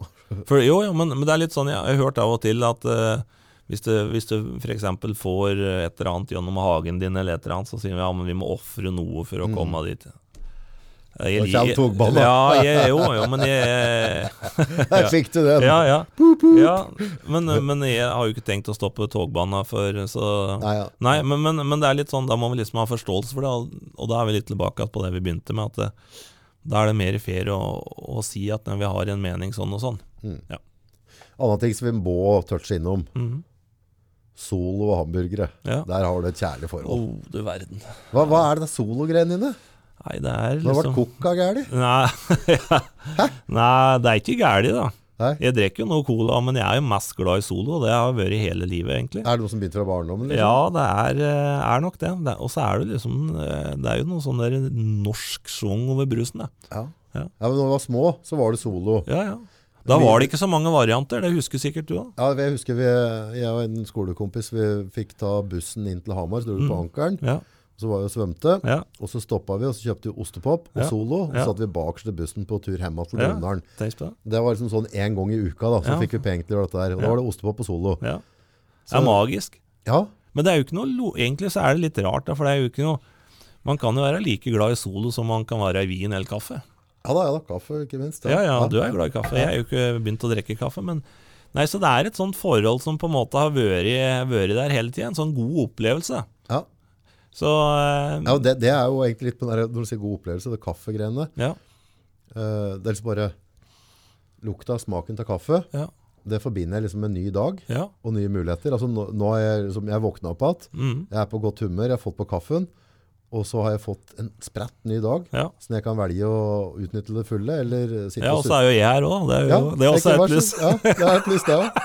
B: For, jo, jo, men, men det er litt sånn, jeg har hørt av og til at eh, hvis, du, hvis du f.eks. får et eller annet gjennom hagen din, eller et eller annet, så sier vi ja, men vi må ofre noe for å
A: Mm.
B: komme dit.
A: Da
B: Eh, Jeg, liker-
A: togbanen.
B: Ja, jeg, jo, jo, men jeg
A: Der fikk du den!
B: Ja, ja. ja men, men jeg har jo ikke tenkt å stoppe togbanen før, så
A: Nei, ja.
B: Nei, men, men, men det er litt sånn, da må vi liksom ha forståelse for det, og- da er vi litt tilbake på det vi begynte med, at det, da er det mer fair å, å si at vi har en mening sånn og sånn.
A: Andre ting som vi må touche innom.
B: Mhm.
A: Solo og hamburgere.
B: Ja.
A: Der har du et kjærlig forhold.
B: Oh, du verden.
A: Hva, hva er det solo-greiene dine?
B: Nei, det er
A: Det har vært
B: liksom
A: kokka gæli?
B: Nei, ja. Nei, det er ikke gæli, da.
A: Nei.
B: Jeg drikker jo noe cola, men jeg er jo mest glad i Solo. og Det har jeg vært hele livet, egentlig.
A: Er det noe som begynte fra barndommen? Liksom?
B: Ja, det er, eh, er nok det. det og så er det liksom eh, Det er jo noe sånn der norsk schwung over brusen, det.
A: Ja.
B: Ja.
A: ja, men når vi var små, så var det solo.
B: Ja, ja. Da var det ikke så mange varianter, det husker sikkert du da.
A: Ja, jeg husker vi, jeg og en skolekompis vi fikk ta bussen inn til Hamar, så dro vi på Ankeren.
B: Ja,
A: Så var vi og svømte,
B: ja,
A: og så stoppa vi, og så kjøpte vi ostepop og
B: Ja.
A: Solo. Og så satt vi bakerst i bussen på tur hjem til
B: på det.
A: Var liksom sånn én gang i uka, da, så fikk vi penger til å gjøre dette der. Og da var det ostepop og Solo.
B: Ja. Det
A: Så-
B: er magisk.
A: Ja,
B: Men det er jo ikke noe Egentlig så er det litt rart, da, for det er jo ikke noe Man kan jo være like glad i Solo som man kan være i vin eller kaffe.
A: Ja da, ja da. Kaffe, ikke minst.
B: Ja, ja, du er glad i kaffe. Jeg har jo ikke begynt å drikke kaffe, men Nei, så det er et sånt forhold som på en måte har vært, der hele tida. En sånn god opplevelse.
A: Ja.
B: Så uh,
A: Ja, og det, det er jo egentlig litt på den når du sier god opplevelse, det kaffegreiene.
B: ja,
A: Uh, det er liksom bare lukta, smaken til kaffe.
B: ja,
A: Det forbinder jeg liksom med en ny dag
B: ja.
A: og nye muligheter. Altså nå, nå er jeg, liksom, jeg våkna opp igjen.
B: Mm,
A: Jeg er på godt humør, jeg har fått på kaffen. Og så har jeg fått en sprett ny dag,
B: ja.
A: så jeg kan velge å utnytte det fulle, eller sitte
B: ja
A: og
B: så er jo jeg her òg. Det er jo
A: Ja,
B: det er også et pluss.
A: Ja, det er et pluss, det òg.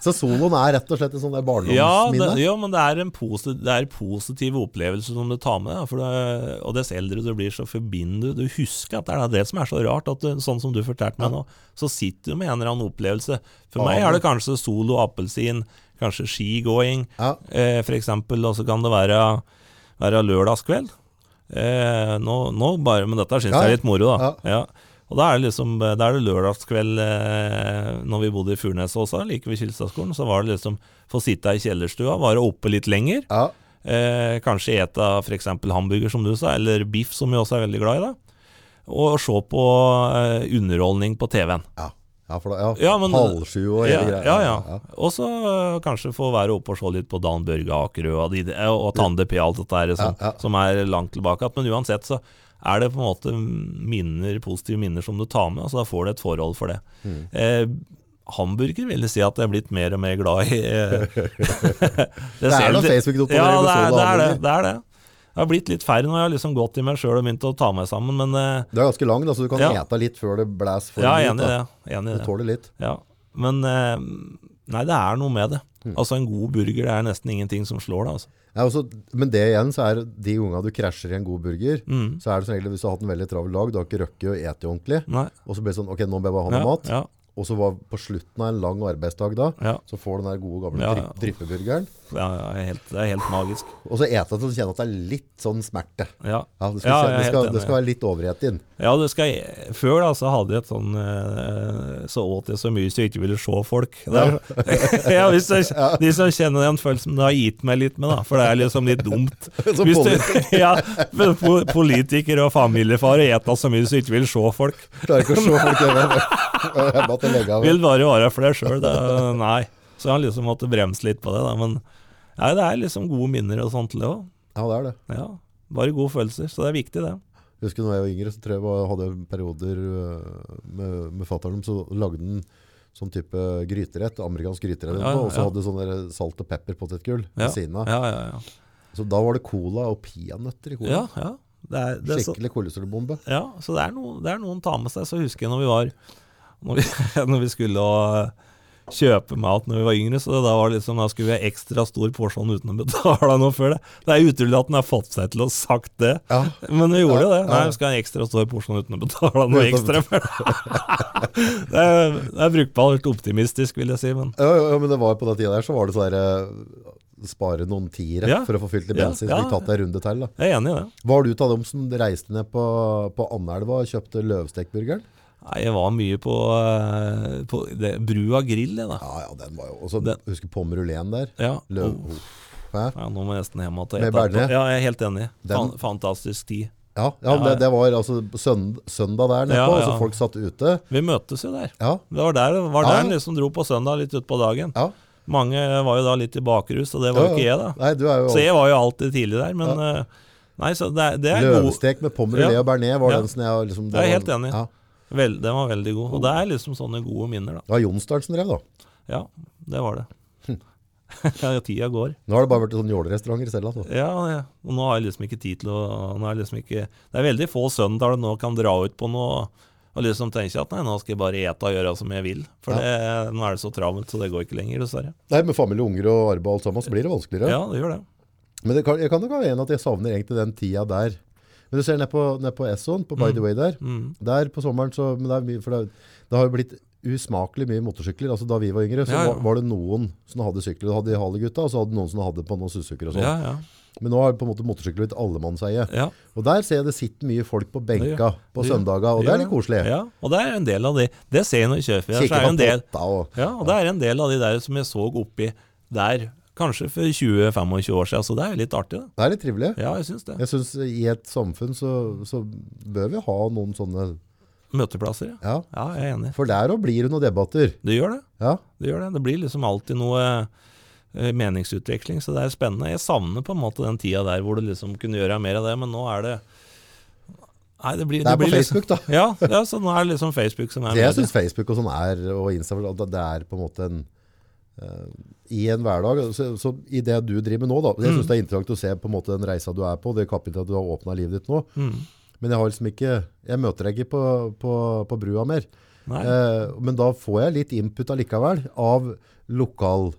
A: Så soloen er rett og slett en der
B: Ja,
A: barndomsminne.
B: det, ja, men det er en positiv, det er positive opplevelse som du tar med deg. Det, og dess eldre du blir, så forbinder du Du husker at det er det som er så rart. At du, sånn som du fortalte meg nå, så sitter du med en eller annen opplevelse. For meg er det kanskje solo, appelsin, kanskje skigåing,
A: Ja.
B: eh, eksempel. Og så kan det være, være lørdagskveld. Eh, nå, nå bare, Men dette syns
A: Ja,
B: jeg er litt moro, da.
A: ja.
B: Ja. Og da er det liksom Da er det lørdagskveld eh, Når vi bodde i Furnes også, like ved Kilstadskolen, så var det liksom Få sitte i kjellerstua, være oppe litt lenger.
A: Ja.
B: Eh, kanskje ete f.eks. hamburger, som du sa, eller biff, som vi også er veldig glad i. da Og se på eh, underholdning på TV-en.
A: Ja. Ja, for da, ja.
B: Ja, men-
A: halv sju og hele
B: Ja,
A: greia.
B: ja, ja. Og så uh, kanskje få være oppe og se litt på Dan Børge Akerø og, de, eh, og Tande P, alt dette der som,
A: Ja, ja.
B: som er langt tilbake. Men uansett så er det på en måte minner, positive minner som du tar med, altså da får du et forhold for det.
A: Mm.
B: Eh, hamburger vil jeg si at jeg er blitt mer og mer glad i. det,
A: Det er noe Facebook-notater
B: ja, det, er det, det er det. Har blitt litt færre når Jeg har liksom gått i meg sjøl og begynt å ta meg sammen, men uh,
A: Det er ganske lang, da, så du kan
B: Ja.
A: ete litt før det blæs for
B: ja, enig det. Enig
A: Du
B: det.
A: tåler litt.
B: Ja, men uh, Nei, det er noe med det.
A: Mm.
B: Altså En god burger det er nesten ingenting som slår det. altså
A: Ja, også, men det igjen, så er de unga du krasjer i en god burger,
B: mm.
A: så er det som regel hvis du har hatt en veldig travel dag, du har ikke røkket å ete ordentlig,
B: Nei.
A: og så blir det sånn, ok, nå ber jeg bare ha noe
B: Ja,
A: mat,
B: ja,
A: og så var på slutten av en lang arbeidsdag da,
B: ja,
A: så får du den der gode gamle
B: ja.
A: dryppeburgeren,
B: ja, er helt, det er helt magisk.
A: og så ete så du kjenner at det er litt sånn smerte.
B: Ja,
A: Ja, det skal,
B: Ja, jeg
A: det skal, det skal være litt overhet inn.
B: ja det skal Før da så hadde jeg et sånn eh, Så åt jeg så mye så jeg ikke ville se folk. Det er, ja, hvis jeg, De som kjenner den følelsen, det har gitt meg litt med, da. For det er liksom litt dumt. Hvis du, ja, Politiker og familiefar eta så mye så ikke vil se folk.
A: Klarer ikke å se folk. Jeg måtte av.
B: Vil bare være for deg sjøl. Nei. Så jeg har liksom måttet bremse litt på det, da. Men nei, det er liksom gode minner og sånt til det òg.
A: Ja, det er det.
B: Ja. Bare gode følelser. Så det er viktig, det.
A: Jeg husker når jeg var yngre, så tror jeg jeg hadde perioder øh, med, med fatter'n, så lagde han sånn type gryterett, amerikansk gryterett,
B: Ja,
A: og så
B: ja.
A: hadde sånn salt og pepper potetgull
B: Ja.
A: ved siden av.
B: Ja, ja, ja.
A: Så da var det cola og peanøtter i cola.
B: ja, ja. Det er, det er så,
A: Skikkelig kolesterolbombe.
B: ja, så det er, noe, det er noen tar med seg. Så husker jeg når vi var Når vi, når vi skulle å kjøpe mat når vi var yngre, så da var liksom Da skulle vi ha ekstra stor porsjon uten å betale noe for det. Det er utrolig at den har fått seg til å sagt det.
A: Ja,
B: Men vi gjorde jo det.
A: Ja,
B: Nei,
A: ja.
B: vi skal ha en ekstra stor porsjon uten å betale noe ekstra for det. det er, det er brukbart optimistisk, vil jeg si, men
A: ja, ja, men det var på den tida der, så var det sånn der øh, Spare noen tiere
B: Ja.
A: for å få fylt i bensin,
B: ja.
A: så tatt deg runde til. da.
B: jeg er enig i det.
A: Var du av dem som reiste ned på, på Andelva og kjøpte løvstekburgeren?
B: Nei, jeg var mye på, eh, på det, Brua grill, jeg, da.
A: Ja, ja, den var jo også,
B: Den-
A: Husker Pommerulen der?
B: Ja.
A: Løv...
B: Oh, ja, nå må jeg nesten hjem igjen. og
A: Med
B: ete Ja, jeg er helt enig. Fan, fantastisk tid.
A: Ja, ja, det, det var altså sønd søndag der nedpå,
B: Ja,
A: og
B: ja.
A: så folk satt ute.
B: Vi møtes jo der.
A: Ja,
B: Det var der, var der liksom dro på søndag litt utpå dagen.
A: ja.
B: Mange var jo da litt i bakrus, og det var jo ikke jeg, da.
A: Nei, du er jo
B: Så jeg var jo alltid tidlig der, men eh, Nei, så det, det er
A: Løvestek med pommes
B: Ja.
A: og bearnés var den som jeg liksom det
B: Jeg er helt enig.
A: Ja.
B: Vel, Den var veldig god. Og det er liksom sånne gode minner, da.
A: Det var Jonsdal som drev, da.
B: Ja, det var det. ja, tida går.
A: Nå har det bare vært sånn jålerestauranter i Altså.
B: Ja, ja, og nå har jeg liksom ikke tid til å nå er jeg liksom ikke, Det er veldig få søndager du nå kan dra ut på noe og liksom tenke at nei, nå skal jeg bare ete og gjøre som jeg vil. For det, nå er det så travelt, så det går ikke lenger, dessverre.
A: Nei, Med familie, unger og arbeid og alt sammen, så blir det vanskeligere.
B: Ja, det gjør det.
A: Men det kan, jeg kan nok ha en at jeg savner egentlig den tida der. Men du ser ned på, ned på Esson, på By the Way der.
B: Mm.
A: Der på sommeren så mye, for det, det har jo blitt usmakelig mye motorsykler. Altså Da vi var yngre, så
B: Ja, ja.
A: Var, var det noen som hadde sykler. Du hadde de Hale-gutta, og så hadde noen som hadde på noen sussuker og sånn.
B: Ja, ja.
A: Men nå har på en måte motorsykler blitt allemannseie.
B: ja.
A: Og der ser jeg det sitter mye folk på benka på søndager, og det er litt koselig.
B: Ja, og det er en del av de Det ser jeg når jeg kjører forbi så er en del
A: og
B: Ja, og det er en del av de der som jeg så oppi der, kanskje for 20-25 år siden, så det er jo litt artig, da.
A: Det er litt trivelig.
B: Ja, jeg synes det.
A: Jeg synes I et samfunn så, så bør vi ha noen sånne
B: Møteplasser, ja.
A: Ja,
B: Ja, jeg er enig.
A: for der òg blir det noen debatter.
B: Det gjør det.
A: Ja,
B: Det gjør det. Det blir liksom alltid noe eh, meningsutveksling, så det er spennende. Jeg savner på en måte den tida der hvor du liksom kunne gjøre mer av det, men nå er det Nei, det blir,
A: Det er på
B: blir liksom,
A: Facebook, da.
B: Ja, ja, så nå er det liksom Facebook som er
A: Det jeg syns Facebook og sånn er, og Insta, det er på en måte en eh, I en hverdag så, så I det du driver med nå, da Jeg
B: Mm.
A: syns det er interessant å se på en måte den reisa du er på, det kapitlet du har åpna livet ditt nå.
B: Mm.
A: Men jeg har liksom ikke Jeg møter deg ikke på, på, på brua mer. Eh, men da får jeg litt input allikevel av lokal,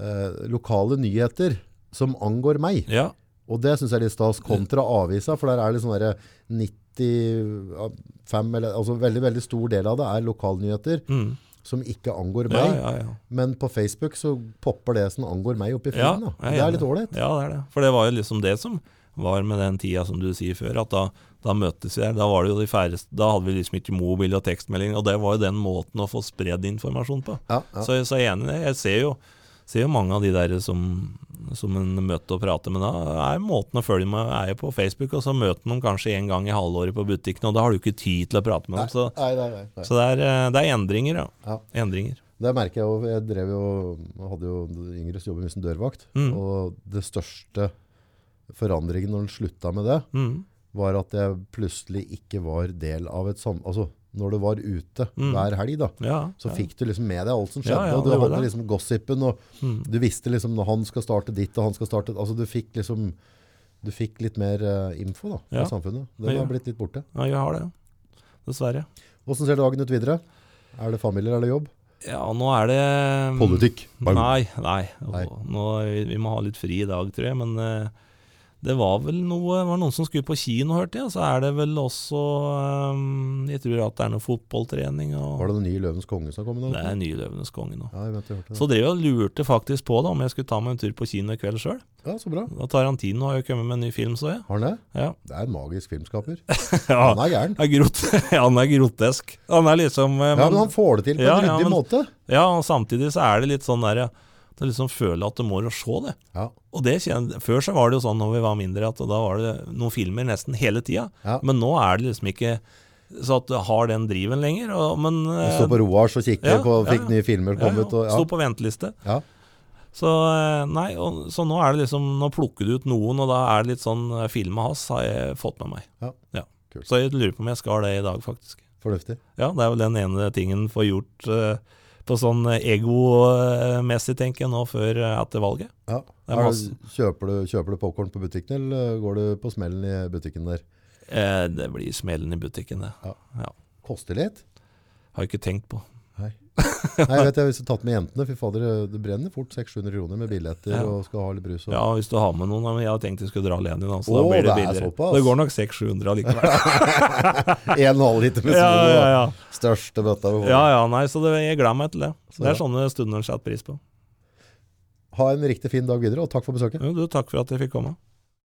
A: eh, lokale nyheter som angår meg.
B: Ja.
A: Og det syns jeg er litt stas, kontra avisa, for der er det sånn derre 95 eller, altså veldig, veldig stor del av det er lokalnyheter
B: Mm.
A: Som ikke angår meg.
B: ja, ja.
A: Men på Facebook så popper det som angår meg opp i feeden. det er litt ålreit.
B: Ja, det er det. For det var jo liksom det som var med den tida som du sier før, at da, da møttes vi der. Da var det jo de færreste Da hadde vi liksom ikke mobil og tekstmelding, og det var jo den måten å få spredd informasjon på. Så, så jeg er enig i det. Jeg ser jo, ser jo mange av de der som, som en møter og prater med. Da er måten å følge med er jo på Facebook, og så møter man kanskje en gang i halvåret på butikken, og da har du ikke tid til å prate med dem. Så,
A: Nei, nei, nei,
B: så det, er, eh, det er endringer, ja.
A: Ja.
B: Endringer.
A: Det merker jeg jo. Jeg drev jo, hadde jo Ingrids jobb som dørvakt.
B: Mm.
A: Og det største forandringen når den slutta med det,
B: Mm.
A: var at jeg plutselig ikke var del av et sam... Altså, når du var ute
B: Mm.
A: hver helg, da,
B: Ja,
A: så
B: ja.
A: fikk du liksom med deg alt som skjedde. og du hadde
B: det.
A: liksom gossipen, og
B: Mm.
A: du visste liksom når han skal starte ditt, og han skal starte Altså, du fikk liksom Du fikk litt mer uh, info da, fra samfunnet.
B: Det
A: har blitt litt borte.
B: ja, jeg har det. Dessverre.
A: Hvordan ser dagen ut videre? Er det familie eller er jobb?
B: Ja, nå er det
A: Politikk.
B: Nei, nei.
A: Nei.
B: Nå, vi, vi må ha litt fri i dag, tror jeg. Men eh, det var vel noe var noen som skulle på kino, hørte jeg. Så er det vel også um, Jeg tror at det er noe fotballtrening. Og,
A: Var det den nye Løvens konge som kom? nå?
B: det er nye Løvenes konge nå.
A: Ja, jeg vet, jeg hørte det.
B: Så drev jeg og lurte faktisk på da om jeg skulle ta meg en tur på kino i kveld sjøl.
A: Ja, så bra.
B: Tarantino har jo kommet med en ny film, så jeg.
A: Har han det?
B: Ja.
A: Det er en magisk filmskaper.
B: ja.
A: Han er gæren.
B: Er han er grotesk. Han er liksom man,
A: Ja, men han får det til på en
B: ja,
A: ryddig
B: ja,
A: måte.
B: Ja, og samtidig så er det litt sånn der ja, Du liksom føler at du må se det.
A: Ja.
B: Og det kjenner, Før så var det jo sånn når vi var mindre, at da var det noen filmer nesten hele tida.
A: Ja.
B: Men nå er det liksom ikke så at du har den driven lenger. Og, men
A: Jeg står på Roars og kikker
B: ja,
A: på,
B: ja,
A: fikk
B: ja.
A: nye filmer
B: ja,
A: ja. Og,
B: Sto
A: ja.
B: på venteliste.
A: Ja.
B: Så eh, nei, og, så nå er det liksom Nå plukker du ut noen, og da er det litt sånn Filmen hans har jeg fått med meg.
A: Ja.
B: Så jeg lurer på om jeg skal det i dag, faktisk.
A: Fornuftig.
B: Ja, det er vel den ene tingen får gjort eh, på sånn egomessig, tenker jeg, nå før eh, etter valget.
A: Ja.
B: Er
A: Er kjøper du, kjøper du popkorn på butikken, eller går du på smellen i butikken der?
B: Eh, det blir smellen i butikken, det.
A: Ja.
B: Ja.
A: Koster litt?
B: Har jeg ikke tenkt på.
A: Nei. Vet jeg, hvis du har tatt med jentene, fy fader, det brenner fort 600 kroner med billetter
B: Ja.
A: og skal ha litt brus. Og.
B: Ja, hvis du har med noen, men jeg har tenkt jeg skulle dra alene, da, så
A: Å,
B: da blir det
A: det er
B: billigere. Det går nok 600-700 allikevel.
A: En og en halv liter med
B: ja, ja, ja.
A: Største bøtta
B: ja, ja, nei, så det, jeg gleder meg til det.
A: Så
B: Det er sånne stunder en setter pris på.
A: Ha en riktig fin dag videre, og takk for besøket.
B: Jo, du, takk for at jeg fikk komme.